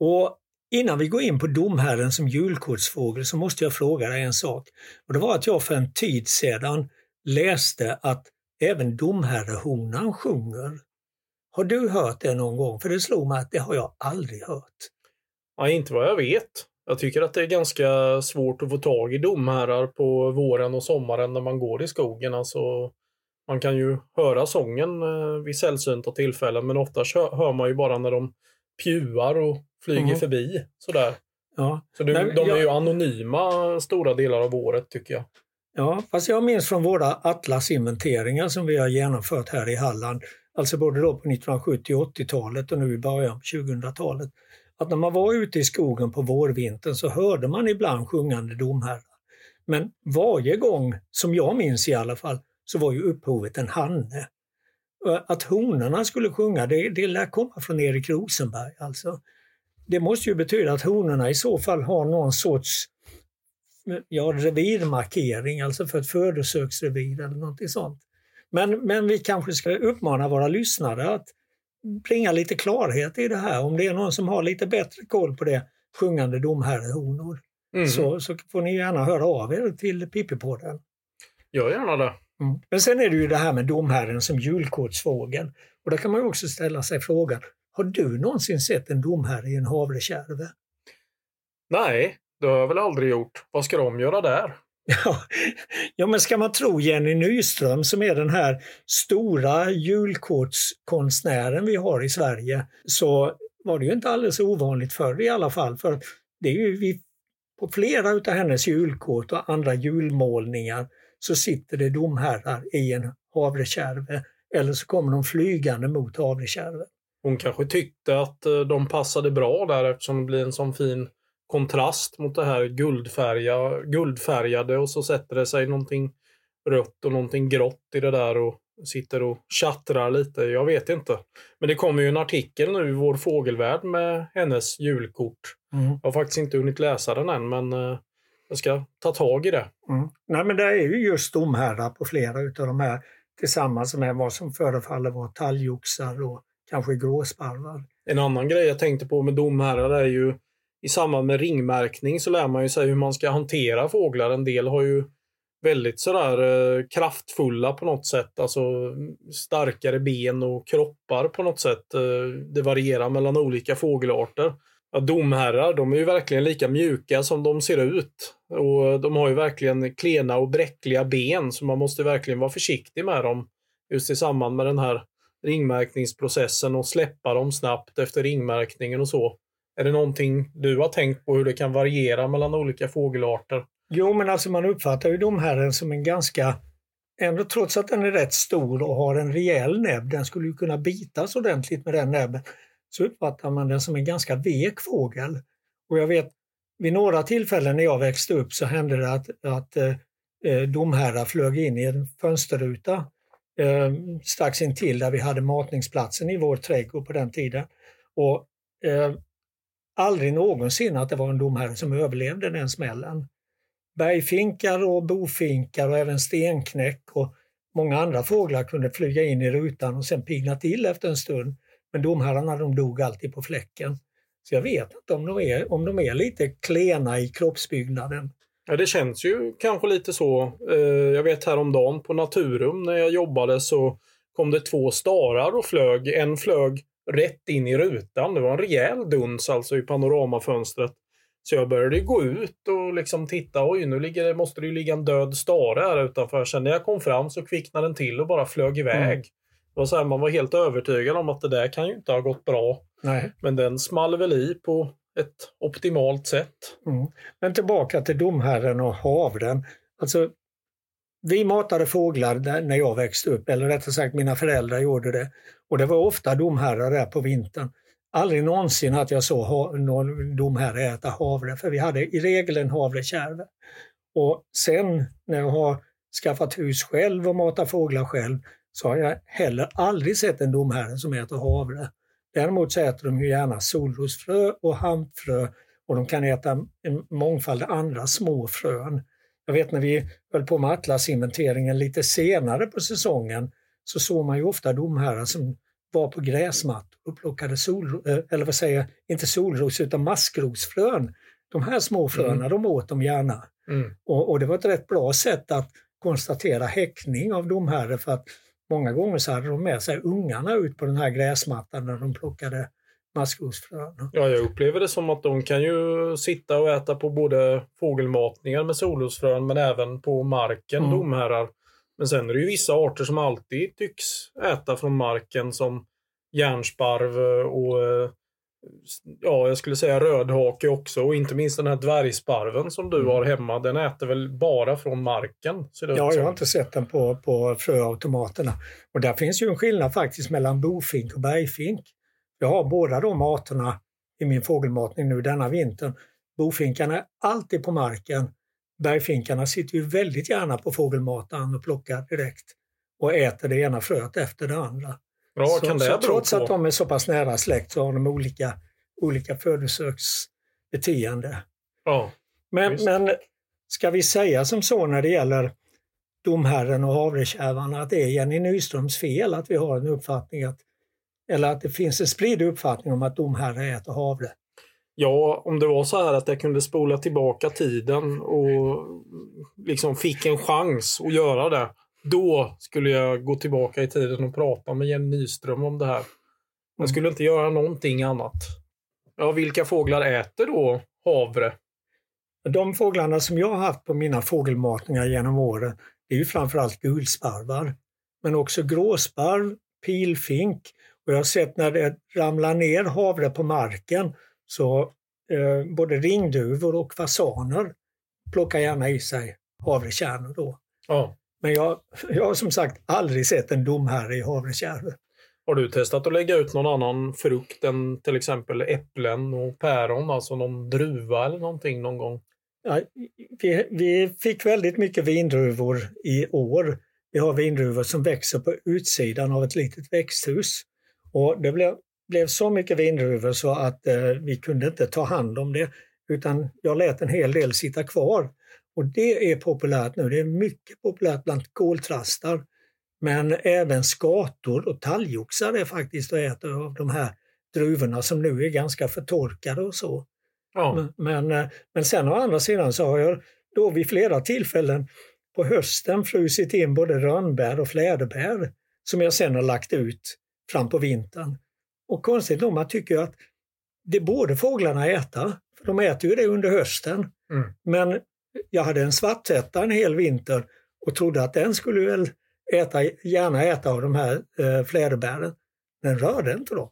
Och innan vi går in på domherren som julkortsfågel så måste jag fråga dig en sak. Och det var att jag för en tid sedan läste att även domherrehonan sjunger. Har du hört det någon gång? För det slog mig att det har jag aldrig hört. Nej, inte vad jag vet. Jag tycker att det är ganska svårt att få tag i domherrar på våren och sommaren när man går i skogen. Alltså, man kan ju höra sången eh, vid sällsynta tillfällen men oftast hör man ju bara när de pjuar och flyger mm. förbi. Sådär. Ja. Så det, Nej, de är ju anonyma stora delar av året tycker jag. Ja, fast jag minns från våra atlasinventeringar som vi har genomfört här i Halland, alltså både då på 1970 och 80-talet och nu i början på 2000-talet, att när man var ute i skogen på vårvintern så hörde man ibland sjungande domherrar. Men varje gång, som jag minns i alla fall, så var ju upphovet en hanne. Att honorna skulle sjunga, det, det lär komma från Erik Rosenberg. Alltså. Det måste ju betyda att honorna i så fall har någon sorts ja, revirmarkering, alltså för ett födosöksrevir eller något sånt. Men, men vi kanske ska uppmana våra lyssnare att bringa lite klarhet i det här. Om det är någon som har lite bättre koll på det, sjungande domherrehonor, Mm. så, så får ni gärna höra av er till Pippipodden. Gör gärna det. Mm. Men sen är det ju det här med domherren som julkortsfågel. Och där kan man ju också ställa sig frågan, har du någonsin sett en domherre i en havrekärve? Nej, det har jag väl aldrig gjort. Vad ska de göra där? Ja, ja, men ska man tro Jenny Nyström som är den här stora julkortskonstnären vi har i Sverige så var det ju inte alldeles ovanligt förr i alla fall. För det är ju vi, på flera utav hennes julkort och andra julmålningar så sitter det domherrar i en havrekärve eller så kommer de flygande mot havrekärven. Hon kanske tyckte att eh, de passade bra där eftersom det blir en sån fin kontrast mot det här guldfärga, guldfärgade och så sätter det sig någonting rött och någonting grått i det där och sitter och tjattrar lite. Jag vet inte. Men det kommer ju en artikel nu i Vår Fågelvärld med hennes julkort. Jag har faktiskt inte hunnit läsa den än men eh, jag ska ta tag i det. Mm. Nej, men det är ju just domherrar på flera utav de här tillsammans med vad som förefaller vara talgoxar och kanske gråsparvar. En annan grej jag tänkte på med domherrar är ju i samband med ringmärkning så lär man ju sig hur man ska hantera fåglar. En del har ju väldigt sådär eh, kraftfulla på något sätt, alltså starkare ben och kroppar på något sätt. Eh, det varierar mellan olika fågelarter. Ja, domherrar, de är ju verkligen lika mjuka som de ser ut. Och de har ju verkligen klena och bräckliga ben så man måste verkligen vara försiktig med dem just i samband med den här ringmärkningsprocessen och släppa dem snabbt efter ringmärkningen och så. Är det någonting du har tänkt på hur det kan variera mellan olika fågelarter? Jo, men alltså man uppfattar ju domherren som en ganska, ändå trots att den är rätt stor och har en rejäl näbb, den skulle ju kunna bitas ordentligt med den näbben, så uppfattar man den som en ganska vek fågel. Och jag vet, vid några tillfällen när jag växte upp så hände det att, att eh, eh, domherrar flög in i en fönsterruta eh, strax intill där vi hade matningsplatsen i vår trädgård på den tiden. Och eh, aldrig någonsin att det var en domherre som överlevde den smällen. Bergfinkar och bofinkar och även stenknäck och många andra fåglar kunde flyga in i rutan och sen pigna till efter en stund. Men domherrarna de dog alltid på fläcken. Så jag vet inte om de är, om de är lite klena i kroppsbyggnaden. Ja, det känns ju kanske lite så. Eh, Jag vet häromdagen på Naturum när jag jobbade så kom det två starar och flög. En flög rätt in i rutan. Det var en rejäl duns alltså i panoramafönstret. Så jag började gå ut och liksom titta. Oj, nu ligger, måste det ju ligga en död stare här utanför. Sen när jag kom fram så kvicknade den till och bara flög iväg. Mm. Var så här, man var helt övertygad om att det där kan ju inte ha gått bra. Nej. Men den small väl i på ett optimalt sätt. Mm. Men tillbaka till domherren och havren. Alltså, vi matade fåglar när jag växte upp, eller rättare sagt mina föräldrar gjorde det. Och det var ofta domherrar där på vintern. Aldrig någonsin att jag såg någon domherre äta havre, för vi hade i regel en havrekärve. Och sen när jag har skaffat hus själv och matat fåglar själv så har jag heller aldrig sett en domherre som äter havre. Däremot så äter de ju gärna solrosfrö och hampfrö och de kan äta en mångfald andra små frön. Jag vet när vi höll på med atlasinventeringen lite senare på säsongen så såg man ju ofta domherrar som var på gräsmattor och plockade sol, eh, eller vad säger jag, inte solros utan maskrosfrön. De här små fröna, de åt de gärna. Mm. Och, och det var ett rätt bra sätt att konstatera häckning av domherre för att många gånger så hade de med sig ungarna ut på den här gräsmattan när de plockade maskrosfrön. Ja, jag upplever det som att de kan ju sitta och äta på både fågelmatningar med solrosfrön men även på marken, Mm. domherrar. Men sen är det ju vissa arter som alltid tycks äta från marken som järnsparv och eh, ja, jag skulle säga rödhake också och inte minst den här dvärgsparven som du Mm. har hemma. Den äter väl bara från marken? Ja, jag har inte sett den på, på fröautomaterna. Och där finns ju en skillnad faktiskt mellan bofink och bergfink. Jag har båda de arterna i min fågelmatning nu denna vintern. Bofinkarna är alltid på marken. Bergfinkarna sitter ju väldigt gärna på fågelmataren och plockar direkt. och äter det ena fröet efter det andra. Bra, så, kan det så trots på? att de är så pass nära släkt så har de olika, olika födosöksbeteende. Ja. Men, Just. men ska vi säga som så när det gäller domherren och havrekärvarna att det är Jenny Nyströms fel att vi har en uppfattning att eller att det finns en spridd uppfattning om att domherre äter havre. Ja, om det var så här att jag kunde spola tillbaka tiden och liksom fick en chans att göra det. Då skulle jag gå tillbaka i tiden och prata med Jenny Nyström om det här. Jag skulle inte göra någonting annat. Ja, vilka fåglar äter då havre? De fåglarna som jag har haft på mina fågelmatningar genom åren det är ju framförallt gulsparvar. Men också gråsparv, pilfink och jag har sett när det ramlar ner havre på marken så eh, både ringduvor och fasaner plockar gärna i sig havrekärnor då. Ja. Men jag, jag har som sagt aldrig sett en domherre i havrekärr. Har du testat att lägga ut någon annan frukt än till exempel äpplen och päron, alltså någon druva eller någonting någon gång? Ja, vi, vi fick väldigt mycket vindruvor i år. Vi har vindruvor som växer på utsidan av ett litet växthus. Och det blev, blev så mycket vindruvor så att eh, vi kunde inte ta hand om det utan jag lät en hel del sitta kvar. Och det är populärt nu. Det är mycket populärt bland koltrastar. Men även skator och talgoxar är faktiskt och äter av de här druvorna som nu är ganska förtorkade och så. Ja. Men, men, eh, men sen å andra sidan så har jag då vid flera tillfällen på hösten frusit in både rönnbär och fläderbär som jag sen har lagt ut fram på vintern. Och konstigt nog, man tycker att det borde fåglarna äta, för de äter ju det under hösten. Mm. Men jag hade en svarttätta en hel vinter och trodde att den skulle väl äta, gärna äta av de här eh, fläderbären. Den rörde inte dem.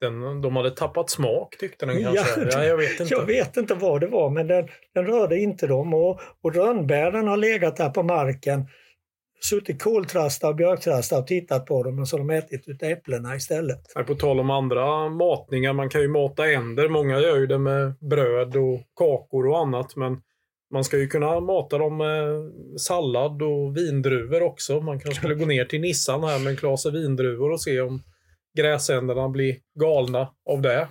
Den, de hade tappat smak tyckte den kanske. Ja, jag vet inte. Jag vet inte vad det var, men den, den rörde inte dem. Och, och rönnbären har legat där på marken, suttit koltrastar och björktrastar och tittat på dem och så har de ätit ut äpplena istället. Nej, På tal om andra matningar, man kan ju mata änder. Många gör ju det med bröd och kakor och annat. Men man ska ju kunna mata dem med sallad och vindruvor också. Man kanske skulle gå ner till Nissan här med en klase vindruvor och se om gräsänderna blir galna av det. äta.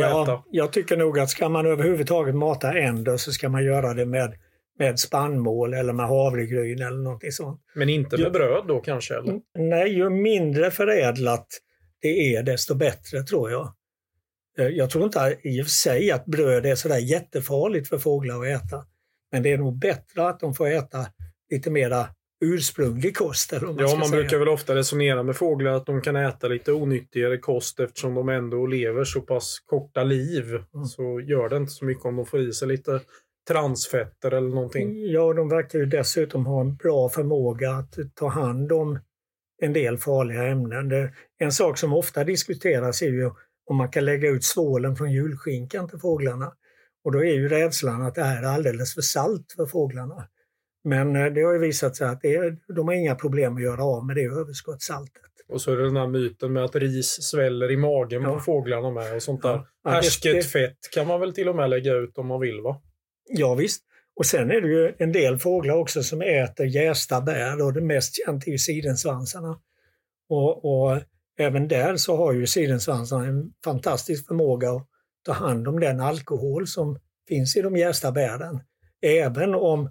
Ja, jag tycker nog att ska man överhuvudtaget mata änder så ska man göra det med, med spannmål eller med havregryn eller någonting sånt. Men inte med Ja. bröd då kanske? Eller? Nej, ju mindre förädlat det är desto bättre tror jag. Eh, Jag tror inte i och för sig att bröd är sådär jättefarligt för fåglar att äta. Men det är nog bättre att de får äta lite mera ursprunglig kost. Eller man Ja, man säga. brukar väl ofta resonera med fåglar att de kan äta lite onyttigare kost eftersom de ändå lever så pass korta liv. Mm. Så gör det inte så mycket om de får i sig lite transfetter eller någonting. Ja, de verkar ju dessutom ha en bra förmåga att ta hand om en del farliga ämnen. En sak som ofta diskuteras är ju om man kan lägga ut svålen från julskinkan till fåglarna. Och då är ju rädslan att det här är alldeles för salt för fåglarna. Men eh, det har ju visat sig att är, de har inga problem att göra av med det överskottssaltet. Och så är det den här myten med att ris sväller i magen Ja. på fåglarna med och sånt där. Ja. Härsket det- fett kan man väl till och med lägga ut om man vill va? Ja, visst. Och sen är det ju en del fåglar också som äter jästa bär och det mest känt är ju sidensvansarna. Och, och även där så har ju sidensvansarna en fantastisk förmåga att ta hand om den alkohol som finns i de jästa bären. Även om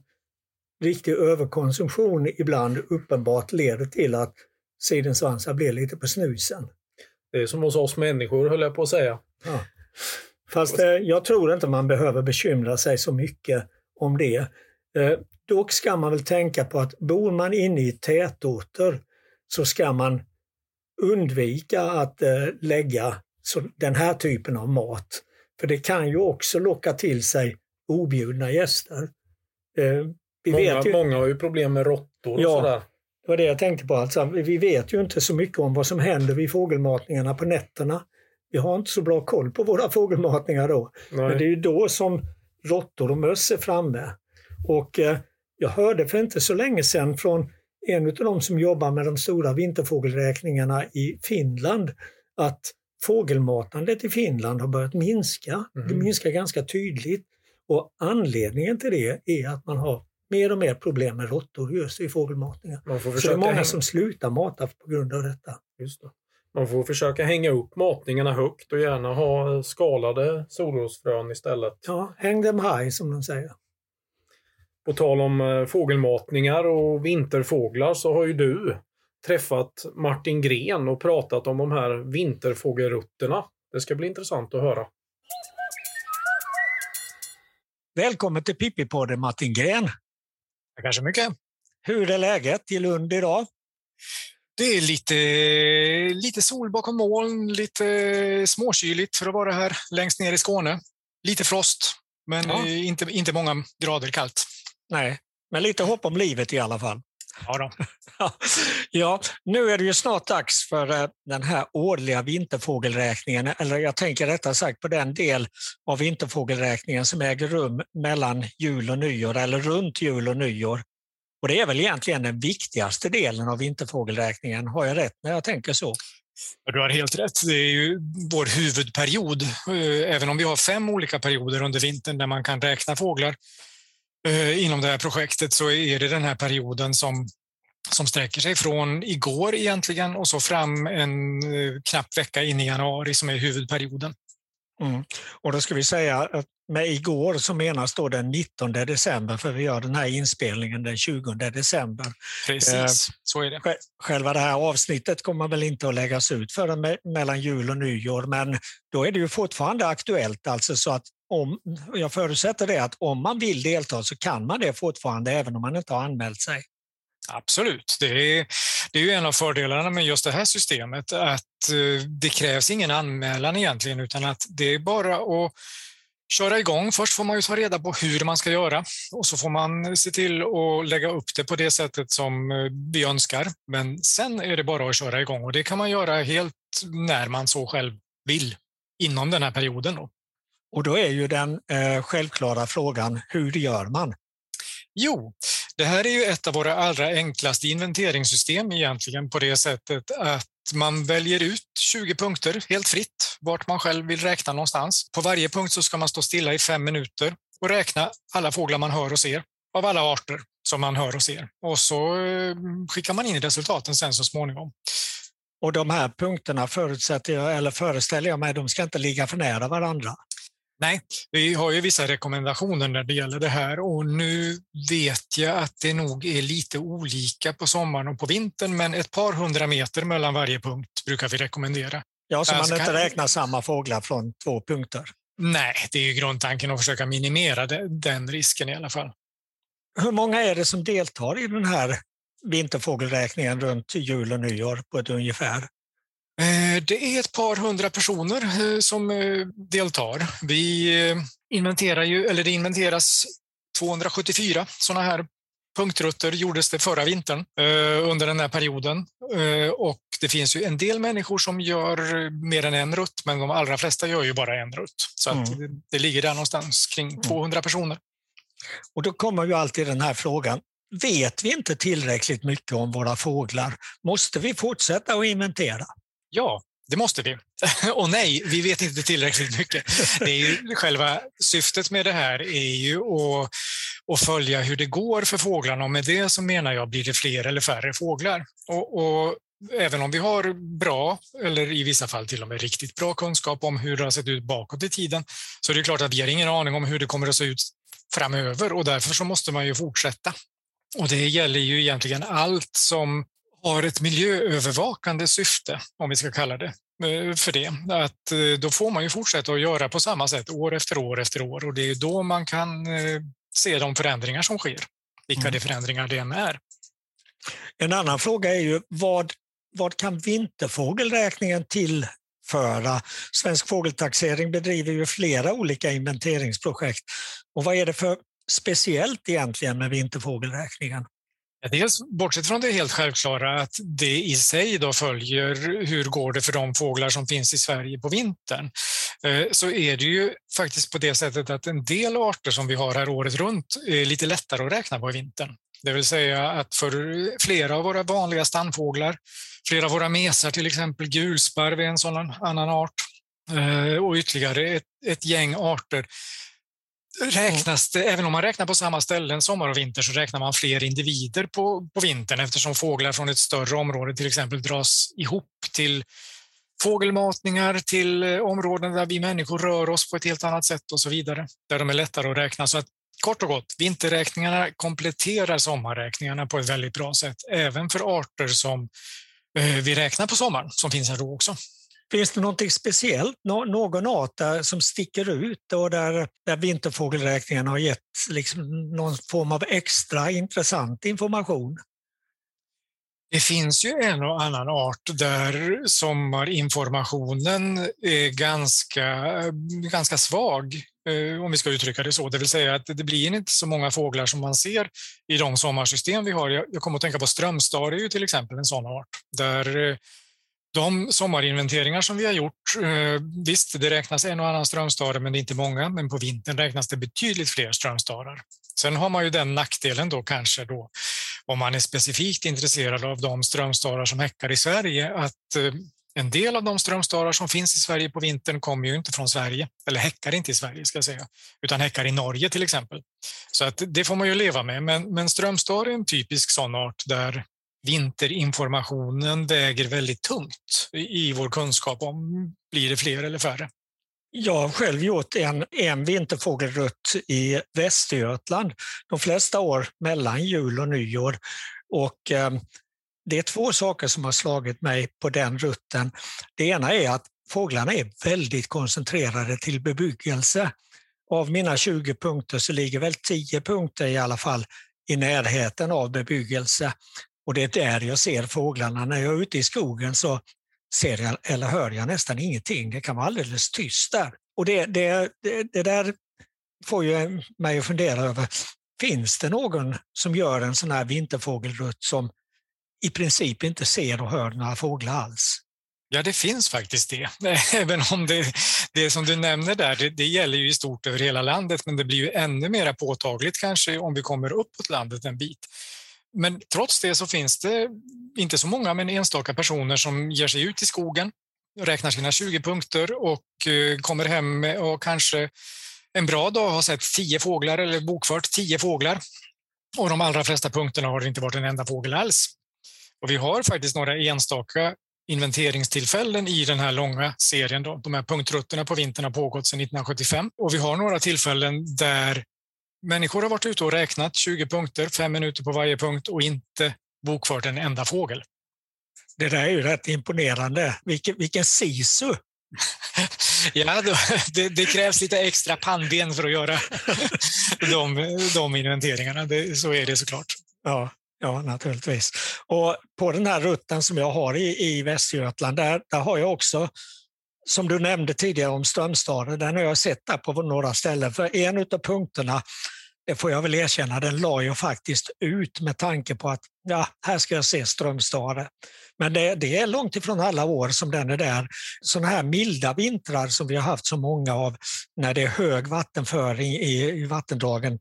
riktig överkonsumtion ibland uppenbart leder till att sidensvansar blir lite på snusen. Det är som hos oss människor höll jag på att säga. Ja. Fast eh, jag tror inte man behöver bekymra sig så mycket om det. Eh, dock ska man väl tänka på att bor man inne i tätorter så ska man undvika att eh, lägga så, den här typen av mat. För det kan ju också locka till sig objudna gäster. Eh, vi Många, vet ju, många har ju problem med råttor och Ja. sådär. det var det jag tänkte på. Alltså, vi vet ju inte så mycket om vad som händer vid fågelmatningarna på nätterna. Vi har inte så bra koll på våra fågelmatningar då. Men det är Nej. ju då som råttor och möss är framme. Och eh, jag hörde för inte så länge sedan från en av de som jobbar med de stora vinterfågelräkningarna i Finland att fågelmatandet i Finland har börjat minska. Det Mhm. minskar ganska tydligt. Och anledningen till det är att man har mer och mer problem med råttor just i fågelmatningen. Man får Så det är många häng... som slutar mata på grund av detta. Just det. Man får försöka hänga upp matningarna högt och gärna ha skalade solrosfrön istället. Ja, häng dem high som de säger. På tal om eh, fågelmatningar och vinterfåglar så har ju du träffat Martin Gren och pratat om de här vinterfågelrutterna. Det ska bli intressant att höra. Välkommen till Pippi-podden Martin Gren. Tackar så mycket. Hur är läget i Lund idag? Det är lite, lite sol bakom moln, lite småkyligt för att vara här längst ner i Skåne. Lite frost, men Ja. eh, inte, inte många grader kallt. Nej, men lite hopp om livet i alla fall. Ja. Ja, nu är det ju snart dags för eh, den här årliga vinterfågelräkningen, eller jag tänker rättare sagt på den del av vinterfågelräkningen som äger rum mellan jul och nyår, eller runt jul och nyår. Och det är väl egentligen den viktigaste delen av vinterfågelräkningen, har jag rätt när jag tänker så? Du har helt rätt. Det är ju vår huvudperiod. Eh, Även om vi har fem olika perioder under vintern där man kan räkna fåglar inom det här projektet så är det den här perioden som, som sträcker sig från igår egentligen och så fram en eh, knapp vecka in i januari som är huvudperioden. Mm. Och då ska vi säga att med igår så menas då den 19 december, för vi gör den här inspelningen den 20 december. Precis, Eh, så är det. Sj- Själva det här avsnittet kommer väl inte att läggas ut förrän me- mellan jul och nyår, men då är det ju fortfarande aktuellt. Alltså så att om, jag förutsätter det att om man vill delta så kan man det fortfarande även om man inte har anmält sig. Absolut. Det är, det är ju en av fördelarna med just det här systemet att eh, det krävs ingen anmälan egentligen utan att det är bara att köra igång. Först får man ju ta reda på hur man ska göra och så får man se till att lägga upp det på det sättet som eh, vi önskar. Men sen är det bara att köra igång och det kan man göra helt när man så själv vill inom den här perioden. Då. Och då är ju den eh, självklara frågan, hur gör man? Jo, det här är ju ett av våra allra enklaste inventeringssystem egentligen på det sättet att man väljer ut 20 punkter helt fritt vart man själv vill räkna någonstans. På varje punkt så ska man stå stilla i fem minuter och räkna alla fåglar man hör och ser av alla arter som man hör och ser. Och så eh, skickar man in resultaten sen så småningom. Och de här punkterna förutsätter jag, eller föreställer jag mig, de ska inte ligga för nära varandra. Nej, vi har ju vissa rekommendationer när det gäller det här och nu vet jag att det nog är lite olika på sommaren och på vintern, men ett par hundra meter mellan varje punkt brukar vi rekommendera. Ja, så Alltså, man inte kan- räknar samma fåglar från två punkter. Nej, det är ju grundtanken att försöka minimera den risken i alla fall. Hur många är det som deltar i den här vinterfågelräkningen runt jul och nyår på ett ungefär? Eh, Det är ett par hundra personer eh, som eh, deltar. Vi inventerar ju, eller det inventeras 274 sådana här punktrutter gjordes det förra vintern under den här perioden. Och det finns ju en del människor som gör mer än en rutt, men de allra flesta gör ju bara en rutt. Så Mm. det, det ligger där någonstans kring 200 personer. Och då kommer ju alltid den här frågan. Vet vi inte tillräckligt mycket om våra fåglar? Måste vi fortsätta att inventera? Ja, det måste vi. Och nej, vi vet inte tillräckligt mycket. Det är ju, själva syftet med det här är ju att, att följa hur det går för fåglarna och med det så menar jag blir det fler eller färre fåglar. Och, och även om vi har bra, eller i vissa fall till och med riktigt bra kunskap om hur det har sett ut bakåt i tiden, så är det klart att vi har ingen aning om hur det kommer att se ut framöver och därför så måste man ju fortsätta. Och det gäller ju egentligen allt som har ett miljöövervakande syfte, om vi ska kalla det eh, för det. Att eh, då får man ju fortsätta att göra på samma sätt år efter år efter år och det är då man kan eh, se de förändringar som sker, vilka Mm. de förändringar det än är. En annan fråga är ju vad, vad kan vinterfågelräkningen tillföra? Svensk fågeltaxering bedriver ju flera olika inventeringsprojekt. Och vad är det för speciellt egentligen med vinterfågelräkningen? Dels bortsett från det helt självklara att det i sig då följer hur går det för de fåglar som finns i Sverige på vintern, eh, så är det ju faktiskt på det sättet att en del arter som vi har här året runt är lite lättare att räkna på i vintern. Det vill säga att för flera av våra vanliga stannfåglar, flera av våra mesar till exempel, gulsparv är en sådan annan art, eh, och ytterligare ett, ett gäng arter räknas det, även om man räknar på samma ställen sommar och vinter så räknar man fler individer på, på vintern eftersom fåglar från ett större område till exempel dras ihop till fågelmatningar, till eh, områden där vi människor rör oss på ett helt annat sätt och så vidare. Där de är lättare att räkna. Så att, kort och gott, vinterräkningarna kompletterar sommarräkningarna på ett väldigt bra sätt, även för arter som eh, vi räknar på sommaren, som finns här då också. Finns det någonting speciellt, någon art där som sticker ut och där, där vinterfågelräkningen har gett liksom någon form av extra intressant information? Det finns ju en och annan art där sommarinformationen är ganska, ganska svag, eh, om vi ska uttrycka det så. Det vill säga att det blir inte så många fåglar som man ser i de sommarsystem vi har. Jag kommer att tänka på strömstad, är ju till exempel en sån art. Där eh, de sommarinventeringar som vi har gjort, eh, visst det räknas en och annan strömstare men det är inte många, men på vintern räknas det betydligt fler strömstarar. Sen har man ju den nackdelen då kanske då om man är specifikt intresserad av de strömstarar som häckar i Sverige att eh, en del av de strömstarar som finns i Sverige på vintern kommer ju inte från Sverige, eller häckar inte i Sverige ska jag säga, utan häckar i Norge till exempel. Så att det får man ju leva med. Men, men strömstar är en typisk sån art där vinterinformationen väger väldigt tungt i vår kunskap om blir det fler eller färre. Jag har själv gjort en, en vinterfågelrutt i Västergötland de flesta år mellan jul och nyår. Och, eh, det är två saker som har slagit mig på den rutten. Det ena är att fåglarna är väldigt koncentrerade till bebyggelse. Av mina 20 punkter så ligger väl 10 punkter i alla fall i närheten av bebyggelse. Och det är där jag ser fåglarna. När jag är ute i skogen så ser jag eller hör jag nästan ingenting. Det kan vara alldeles tyst där. Och det, det, det, det där får ju mig att fundera över, finns det någon som gör en sån här vinterfågelrutt som i princip inte ser och hör några fåglar alls? Ja, det finns faktiskt det. Även om det, det som du nämner där, det, det, gäller ju i stort över hela landet, men det blir ju ännu mer påtagligt kanske om vi kommer uppåt landet en bit. Men trots det så finns det inte så många, men enstaka personer som ger sig ut i skogen, räknar sina 20 punkter och eh, kommer hem och kanske en bra dag har sett tio fåglar eller bokfört tio fåglar. Och de allra flesta punkterna har det inte varit en enda fågel alls. Och vi har faktiskt några enstaka inventeringstillfällen i den här långa serien. Då. De här punktrutterna på vintern har pågått sedan 1975 och vi har några tillfällen där Människor har varit ute och räknat 20 punkter, fem minuter på varje punkt och inte bokfört en enda fågel. Det där är ju rätt imponerande. Vilken, vilken sisu! ja, då, det, det, krävs lite extra pannben för att göra de, de inventeringarna. Det, så är det såklart. Ja, ja, naturligtvis. Och på den här rutten som jag har i, i Västergötland, där, där har jag också som du nämnde tidigare om Strömstaden, den har jag sett där på några ställen. För en av punkterna, det får jag väl erkänna, den la jag faktiskt ut med tanke på att ja, här ska jag se Strömstad. Men det, det, är långt ifrån alla år som den är där. Sådana här milda vintrar som vi har haft så många av när det är hög vattenföring i, i vattendragen,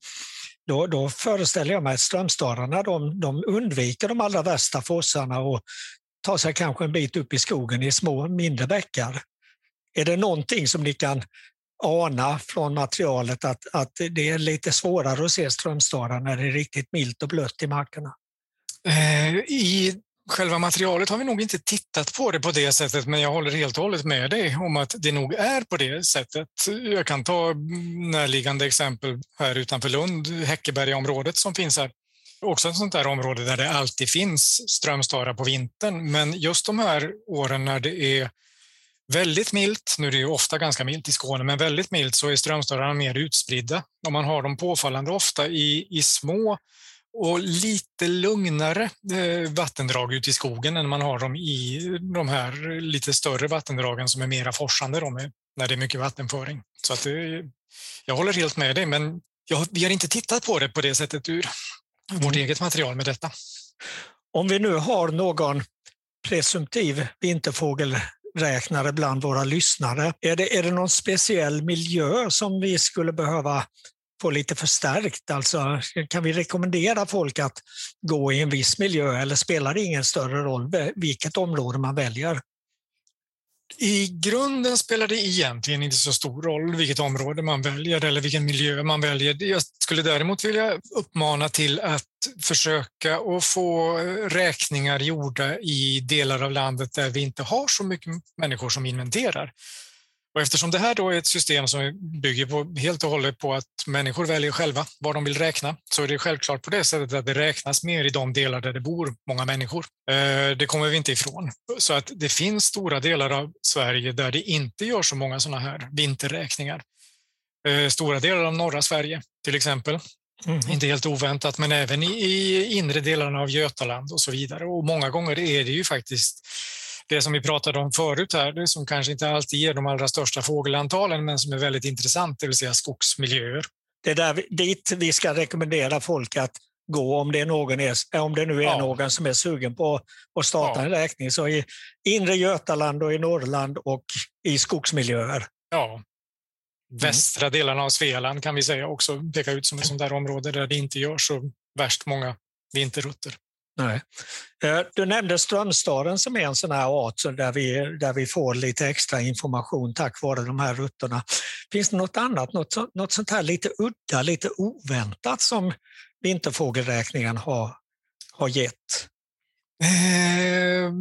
då, då föreställer jag mig att strömstararna de, de undviker de allra värsta fossarna och tar sig kanske en bit upp i skogen i små mindre bäckar. Är det någonting som ni kan ana från materialet att, att det är lite svårare att se strömstarar när det är riktigt milt och blött i markerna? Eh, I själva materialet har vi nog inte tittat på det på det sättet, men jag håller helt och hållet med dig om att det nog är på det sättet. Jag kan ta närliggande exempel här utanför Lund, Häckebergaområdet som finns här. Också ett sånt där område där det alltid finns strömstarar på vintern, men just de här åren när det är Väldigt milt, nu är det ju ofta ganska milt i Skåne, men väldigt milt så är strömstörarna mer utspridda och man har dem påfallande ofta i, i små och lite lugnare eh, vattendrag ute i skogen än man har dem i de här lite större vattendragen som är mera forsande de när det är mycket vattenföring. Så att det, jag håller helt med dig, men jag, vi har inte tittat på det på det sättet ur vårt mm. eget material med detta. Om vi nu har någon presumtiv vinterfågel räknare bland våra lyssnare. Är det, är det någon speciell miljö som vi skulle behöva få lite förstärkt? Alltså, kan vi rekommendera folk att gå i en viss miljö eller spelar det ingen större roll vilket område man väljer? I grunden spelar det egentligen inte så stor roll vilket område man väljer eller vilken miljö man väljer. Jag skulle däremot vilja uppmana till att försöka att få räkningar gjorda i delar av landet där vi inte har så mycket människor som inventerar. Och eftersom det här då är ett system som bygger på, helt och hållet på att människor väljer själva var de vill räkna, så är det självklart på det sättet att det räknas mer i de delar där det bor många människor. Eh, det kommer vi inte ifrån. Så att det finns stora delar av Sverige där det inte gör så många sådana här vinterräkningar. Eh, stora delar av norra Sverige till exempel. Mm. Inte helt oväntat, men även i inre delarna av Götaland och så vidare. Och många gånger är det ju faktiskt det som vi pratade om förut här, det som kanske inte alltid ger de allra största fågelantalen, men som är väldigt intressant, det vill säga skogsmiljöer. Det är där, dit vi ska rekommendera folk att gå om det, är någon är, om det nu är ja. någon som är sugen på att starta ja. en räkning. Så i inre Götaland och i Norrland och i skogsmiljöer. Ja. Mm. Västra delarna av Svealand kan vi säga också peka ut som ett sånt där område där det inte görs så värst många vinterrutter. Nej. Eh, du nämnde Strömstaden som är en sån här art där vi, där vi får lite extra information tack vare de här rutterna. Finns det något annat, något, något sånt här lite udda, lite oväntat som vinterfågelräkningen har, har gett? Eh,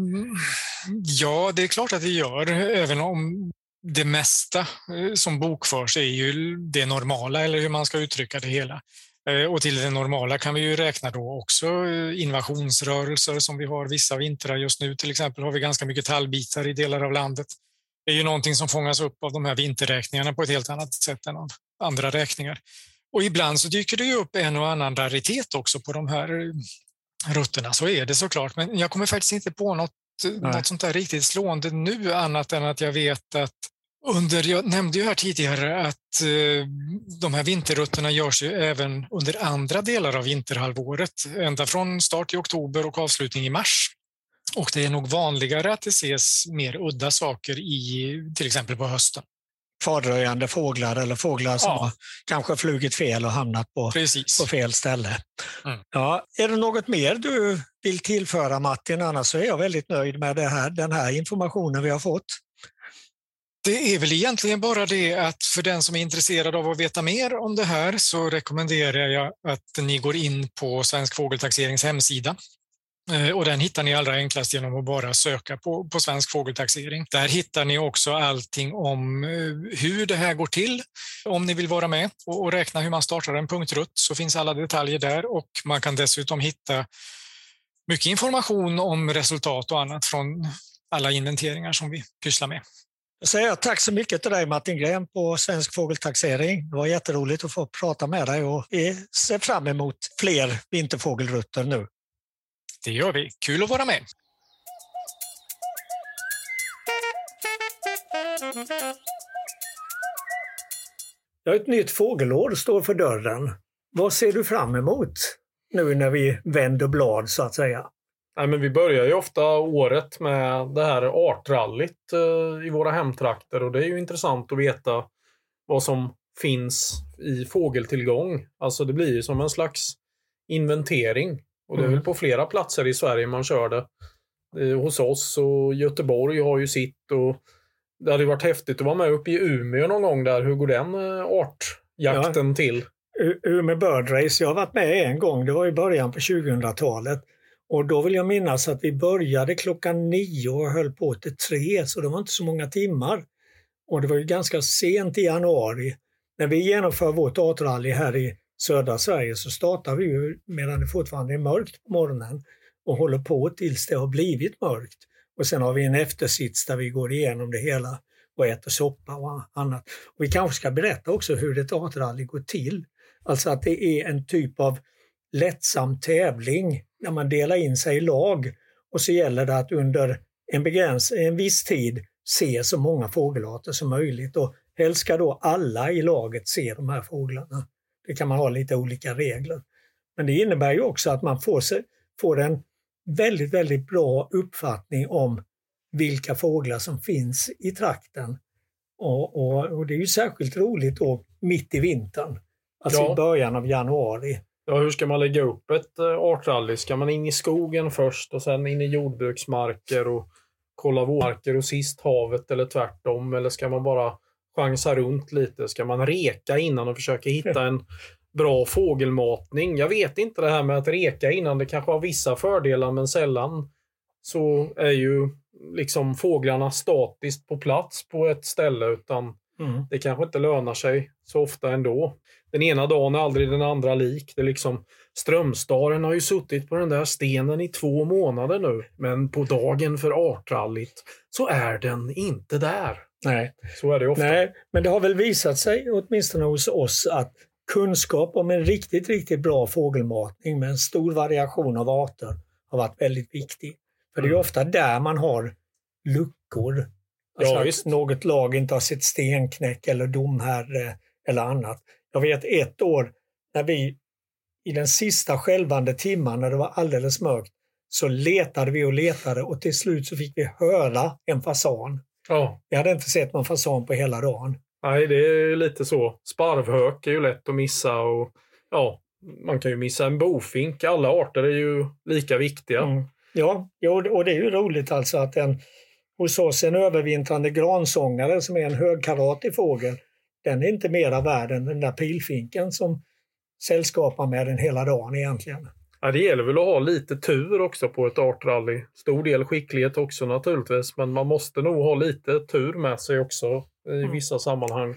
ja, det är klart att det gör, även om det mesta eh, som bokförs är ju det normala, eller hur man ska uttrycka det hela. Eh, och till det normala kan vi ju räkna då också eh, invasionsrörelser som vi har vissa vintrar just nu. Till exempel har vi ganska mycket tallbitar i delar av landet. Det är ju någonting som fångas upp av de här vinterräkningarna på ett helt annat sätt än av andra räkningar. Och ibland så dyker det ju upp en och annan raritet också på de här eh, rutterna. Så är det såklart. Men jag kommer faktiskt inte på något, något sånt där riktigt slående nu annat än att jag vet att under, jag nämnde ju här tidigare att eh, de här vinterrutterna görs ju även under andra delar av vinterhalvåret, ända från start i oktober och avslutning i mars. Och det är nog vanligare att det ses mer udda saker i till exempel på hösten. Kvardröjande fåglar eller fåglar som ja. har kanske flugit fel och hamnat på, på fel ställe. Mm. Ja, är det något mer du vill tillföra Martin? Annars är jag väldigt nöjd med här, den här informationen vi har fått. Det är väl egentligen bara det att för den som är intresserad av att veta mer om det här så rekommenderar jag att ni går in på Svensk Fågeltaxerings hemsida. Eh, och den hittar ni allra enklast genom att bara söka på, på Svensk Fågeltaxering. Där hittar ni också allting om eh, hur det här går till. Om ni vill vara med och, och räkna hur man startar en punktrutt så finns alla detaljer där och man kan dessutom hitta mycket information om resultat och annat från alla inventeringar som vi pysslar med. Då säger jag tack så mycket till dig Martin Gren på Svensk Fågeltaxering. Det var jätteroligt att få prata med dig och vi ser fram emot fler vinterfågelrutter nu. Det gör vi. Kul att vara med. Ja, ett nytt fågelår står för dörren. Vad ser du fram emot nu när vi vänder blad så att säga? Nej, men vi börjar ju ofta året med det här artrallyt eh, i våra hemtrakter och det är ju intressant att veta vad som finns i fågeltillgång. Alltså det blir ju som en slags inventering. Och det är mm. väl på flera platser i Sverige man kör det. Hos oss och Göteborg har ju sitt och det hade varit häftigt att vara med uppe i Umeå någon gång där. Hur går den eh, artjakten ja. till? Umeå Bird Race, jag har varit med en gång, det var i början på 2000-talet. Och då vill jag minnas att vi började klockan nio och höll på till tre, så det var inte så många timmar. Och det var ju ganska sent i januari. När vi genomför vårt artrally här i södra Sverige så startar vi ju medan det fortfarande är mörkt på morgonen och håller på tills det har blivit mörkt. Och sen har vi en eftersits där vi går igenom det hela och äter soppa och annat. Och vi kanske ska berätta också hur ett artrally går till. Alltså att det är en typ av lättsam tävling när man delar in sig i lag och så gäller det att under en, begräns en viss tid se så många fågelarter som möjligt och helst ska då alla i laget se de här fåglarna. Det kan man ha lite olika regler. Men det innebär ju också att man får, se, får en väldigt, väldigt bra uppfattning om vilka fåglar som finns i trakten. Och, och, och det är ju särskilt roligt då mitt i vintern, alltså ja. i början av januari. Ja, hur ska man lägga upp ett uh, artrally? Ska man in i skogen först och sen in i jordbruksmarker? Och kolla vårmarker och sist havet eller tvärtom? Eller ska man bara chansa runt lite? Ska man reka innan och försöka hitta en bra fågelmatning? Jag vet inte det här med att reka innan. Det kanske har vissa fördelar men sällan så är ju liksom fåglarna statiskt på plats på ett ställe utan Mm. det kanske inte lönar sig så ofta ändå. Den ena dagen är aldrig den andra lik. Det är liksom, Strömstaren har ju suttit på den där stenen i två månader nu, men på dagen för artrallyt så är den inte där. Nej. Så är det ofta. Nej, men det har väl visat sig, åtminstone hos oss, att kunskap om en riktigt, riktigt bra fågelmatning med en stor variation av arter har varit väldigt viktig. För det är Mm. ofta där man har luckor. Alltså Ja, att något lag inte har sett stenknäck eller domherre eller annat. Jag vet ett år när vi i den sista skälvande timman när det var alldeles mörkt så letade vi och letade och till slut så fick vi höra en fasan. Ja. Vi hade inte sett någon fasan på hela dagen. Nej, det är lite så. Sparvhök är ju lätt att missa och ja, man kan ju missa en bofink. Alla arter är ju lika viktiga. Mm. Ja, och det är ju roligt alltså att en, hos oss en övervintrande gransångare som är en högkaratig fågel, den är inte mera värd än den där pilfinken som sällskapar med den hela dagen egentligen. Ja, det gäller väl att ha lite tur också på ett artrally. Stor del skicklighet också naturligtvis, men man måste nog ha lite tur med sig också i Mm. vissa sammanhang.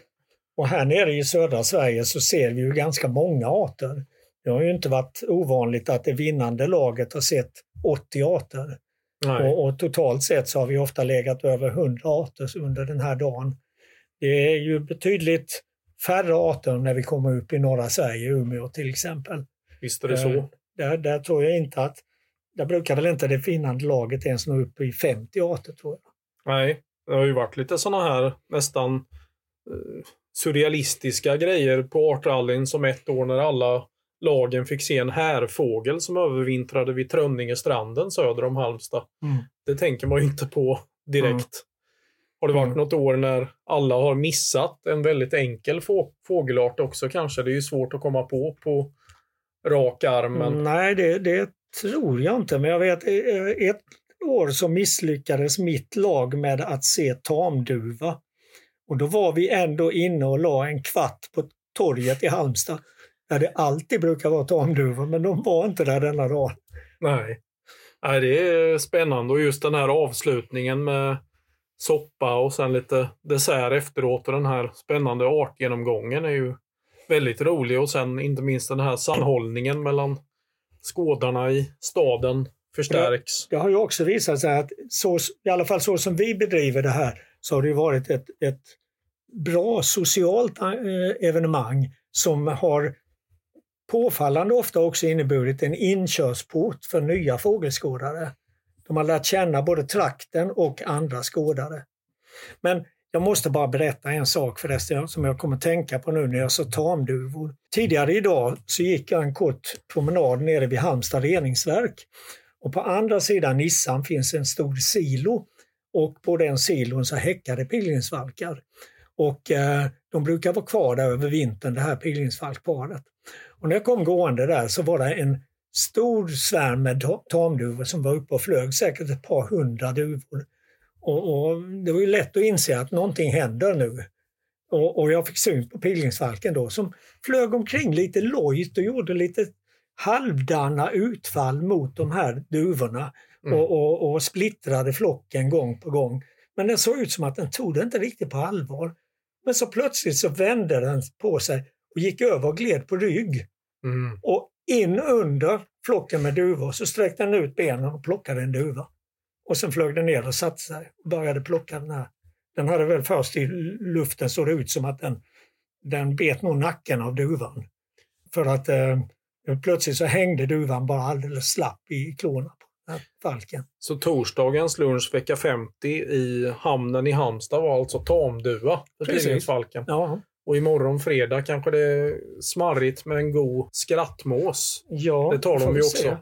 Och här nere i södra Sverige så ser vi ju ganska många arter. Det har ju inte varit ovanligt att det vinnande laget har sett 80 arter. Och, och totalt sett så har vi ofta legat över 100 arter under den här dagen. Det är ju betydligt färre arter när vi kommer upp i norra Sverige, Umeå till exempel. Visst är det Eh, så. Där, där tror jag inte att, där brukar väl inte det vinnande laget ens nå upp i 50 arter tror jag. Nej, det har ju varit lite sådana här nästan eh, surrealistiska grejer på artrallyn som ett år när alla lagen fick se en härfågel som övervintrade vid Trönningestranden söder om Halmstad. Mm. Det tänker man ju inte på direkt. Mm. Har det varit Mm. något år när alla har missat en väldigt enkel få fågelart också kanske? Det är ju svårt att komma på på rak arm. Men... Nej, det, det tror jag inte, men jag vet eh, ett år så misslyckades mitt lag med att se tamduva. Och då var vi ändå inne och la en kvart på torget i Halmstad där det alltid brukar vara tamduvor, men de var inte där denna dagen. Nej. Nej, det är spännande och just den här avslutningen med soppa och sen lite dessert efteråt och den här spännande artgenomgången är ju väldigt rolig och sen inte minst den här sammanhållningen mellan skådarna i staden förstärks. Det har ju också visat sig att, så, i alla fall så som vi bedriver det här, så har det ju varit ett, ett bra socialt eh, evenemang som har påfallande ofta också inneburit en inkörsport för nya fågelskådare. De har lärt känna både trakten och andra skådare. Men jag måste bara berätta en sak förresten som jag kommer tänka på nu när jag sa tamduvor. Tidigare idag så gick jag en kort promenad nere vid Halmstad reningsverk och på andra sidan Nissan finns en stor silo och på den silon så häckade pilgrimsvalkar. Och eh, de brukar vara kvar där över vintern, det här pilgrimsfalkparet. Och när jag kom gående där så var det en stor svärm med ta- tamduvor som var uppe och flög, säkert ett par hundra duvor. Och, och det var ju lätt att inse att någonting händer nu. Och, och jag fick syn på pilgrimsfalken då som flög omkring lite lojt och gjorde lite halvdana utfall mot de här duvorna Mm. och, och, och splittrade flocken gång på gång. Men det såg ut som att den tog det inte riktigt på allvar. Men så plötsligt så vände den på sig och gick över och gled på rygg. Mm. Och in under flocken med duvor så sträckte den ut benen och plockade en duva. Och sen flög den ner och satte sig och började plocka den här. Den hade väl först i luften såg det ut som att den, den bet nog nacken av duvan. För att eh, plötsligt så hängde duvan bara alldeles slapp i klorna på den här falken. Så torsdagens lunch vecka 50 i hamnen i Halmstad var alltså tamduva för pilgrimsfalken. Ja, Och imorgon fredag kanske det är smarrigt med en god skrattmås. ja Det tar de ju se. också.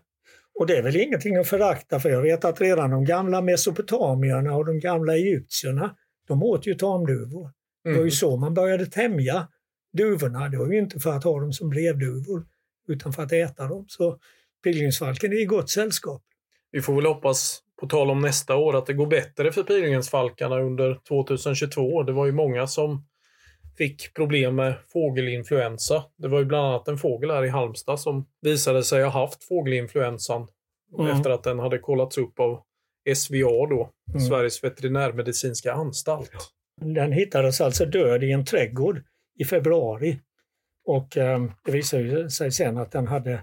Och det är väl ingenting att förakta för jag vet att redan de gamla mesopotamierna och de gamla egyptierna, de åt ju tamduvor. Det var Mm. ju så man började tämja duvorna. Det var ju inte för att ha dem som brevduvor utan för att äta dem. Så pilgrimsfalken är i gott sällskap. vi får väl hoppas, på tal om nästa år, att det går bättre för pilgrimsfalkarna under 2022. Det var ju många som fick problem med fågelinfluensa. Det var ju bland annat en fågel här i Halmstad som visade sig ha haft fågelinfluensan Mm. efter att den hade kollats upp av SVA då, Mm. Sveriges veterinärmedicinska anstalt. Den hittades alltså död i en trädgård i februari. Och eh, det visade sig sen att den hade,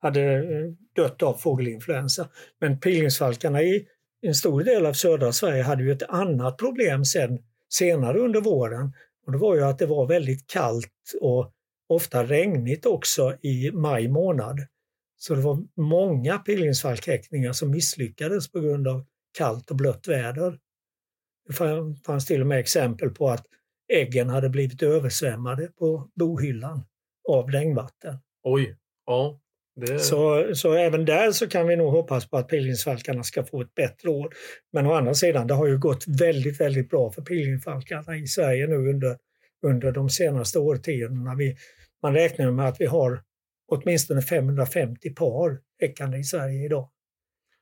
hade eh, dött av fågelinfluensa. Men pilgrimsfalkarna i en stor del av södra Sverige hade ju ett annat problem sen, senare under våren. Och det var ju att det var väldigt kallt och ofta regnigt också i maj månad. Så det var många pilgrimsfalkhäckningar som misslyckades på grund av kallt och blött väder. Det fanns till och med exempel på att äggen hade blivit översvämmade på bohyllan av regnvatten. Oj, ja. Det, Så, så även där så kan vi nog hoppas på att pilgrimsfalkarna ska få ett bättre år. Men å andra sidan, det har ju gått väldigt, väldigt bra för pilgrimsfalkarna i Sverige nu under, under de senaste årtiondena. Vi, man räknar med att vi har åtminstone 550 par häckande i Sverige idag.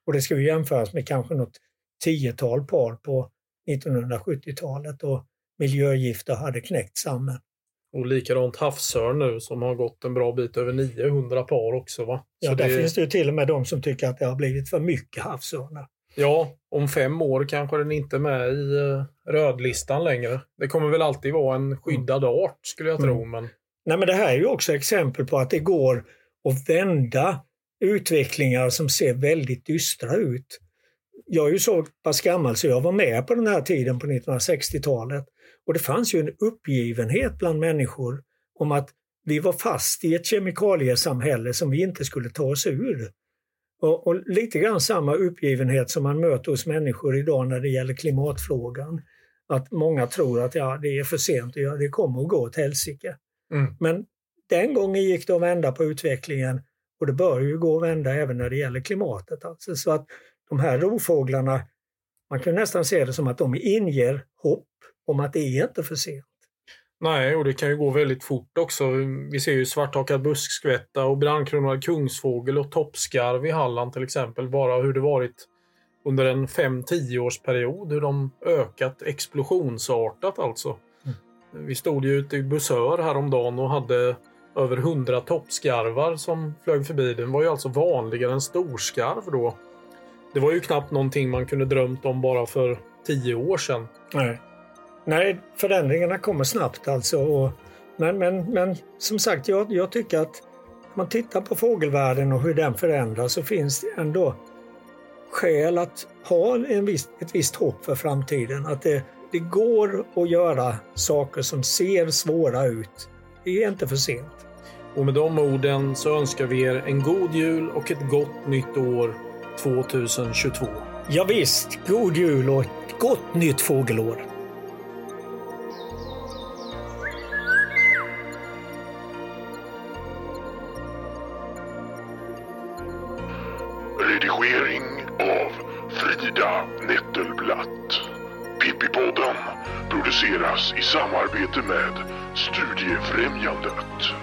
Och det ska ju jämföras med kanske något tiotal par på 1970-talet och miljögifter hade knäckt samman. Och likadant havsörn nu som har gått en bra bit över 900 par också va? Ja, Så där det, finns det ju till och med de som tycker att det har blivit för mycket havsörnar. Ja, om fem år kanske den inte är med i eh, rödlistan längre. Det kommer väl alltid vara en skyddad art skulle jag tro. Men Nej, men det här är ju också exempel på att det går att vända utvecklingar som ser väldigt dystra ut. Jag är ju så pass gammal så jag var med på den här tiden på 1960-talet och det fanns ju en uppgivenhet bland människor om att vi var fast i ett kemikaliesamhälle som vi inte skulle ta oss ur. Och, och lite grann samma uppgivenhet som man möter hos människor idag när det gäller klimatfrågan. Att många tror att ja, det är för sent, ja, det kommer att gå åt helsike. Mm. Men den gången gick det att vända på utvecklingen och det bör ju gå att vända även när det gäller klimatet. Alltså. Så att de här rovfåglarna, man kan nästan se det som att de inger hopp om att det är inte för sent. nej, och det kan ju gå väldigt fort också. Vi ser ju svarthakad buskskvätta och brandkronad kungsfågel och toppskarv i Halland till exempel. Bara hur det varit under en 5-10 årsperiod. Hur de ökat explosionsartat alltså. Vi stod ju ute i Bussör häromdagen och hade över 100 toppskarvar som flög förbi. Den var ju alltså vanligare än storskarv då. Det var ju knappt någonting man kunde drömt om bara för 10 år sedan. Nej, Nej förändringarna kommer snabbt alltså. Och, men, men, men som sagt, jag, jag tycker att om man tittar på fågelvärlden och hur den förändras så finns det ändå skäl att ha en viss, ett visst hopp för framtiden. Att det, det går att göra saker som ser svåra ut. Det är inte för sent. Och med de orden så önskar vi er en god jul och ett gott nytt år 2022. Ja, visst, god jul och ett gott nytt fågelår. Med Studiefrämjandet.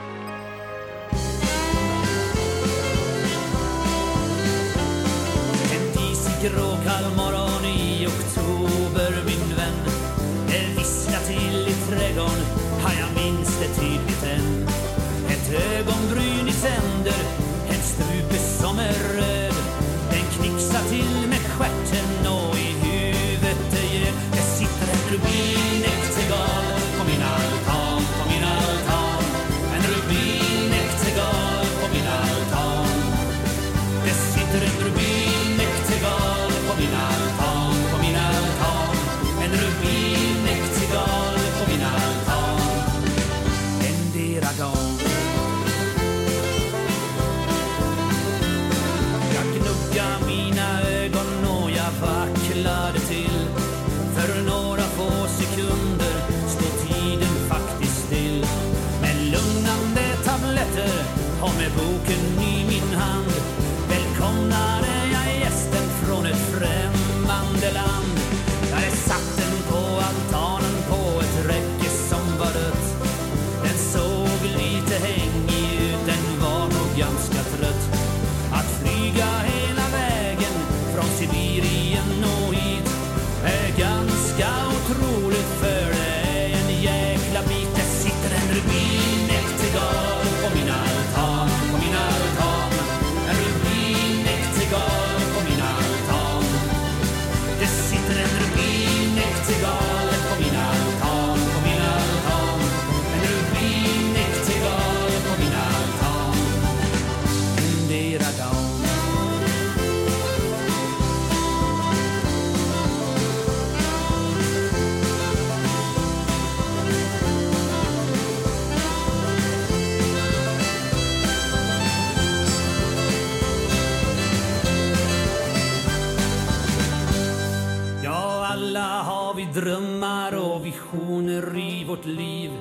Drömmar och visioner i vårt liv.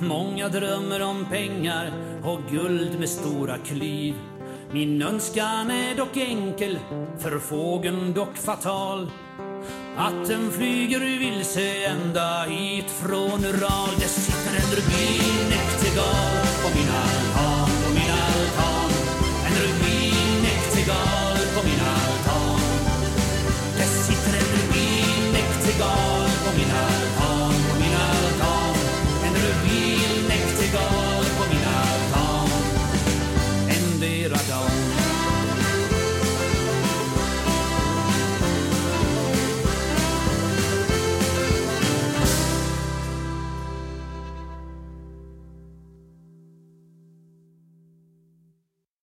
Många drömmer om pengar och guld med stora kliv. Min önskan är dock enkel, för fågeln dock fatal. Att den flyger vilse ända hit från Ural. Det sitter en rubinektigal på min altan.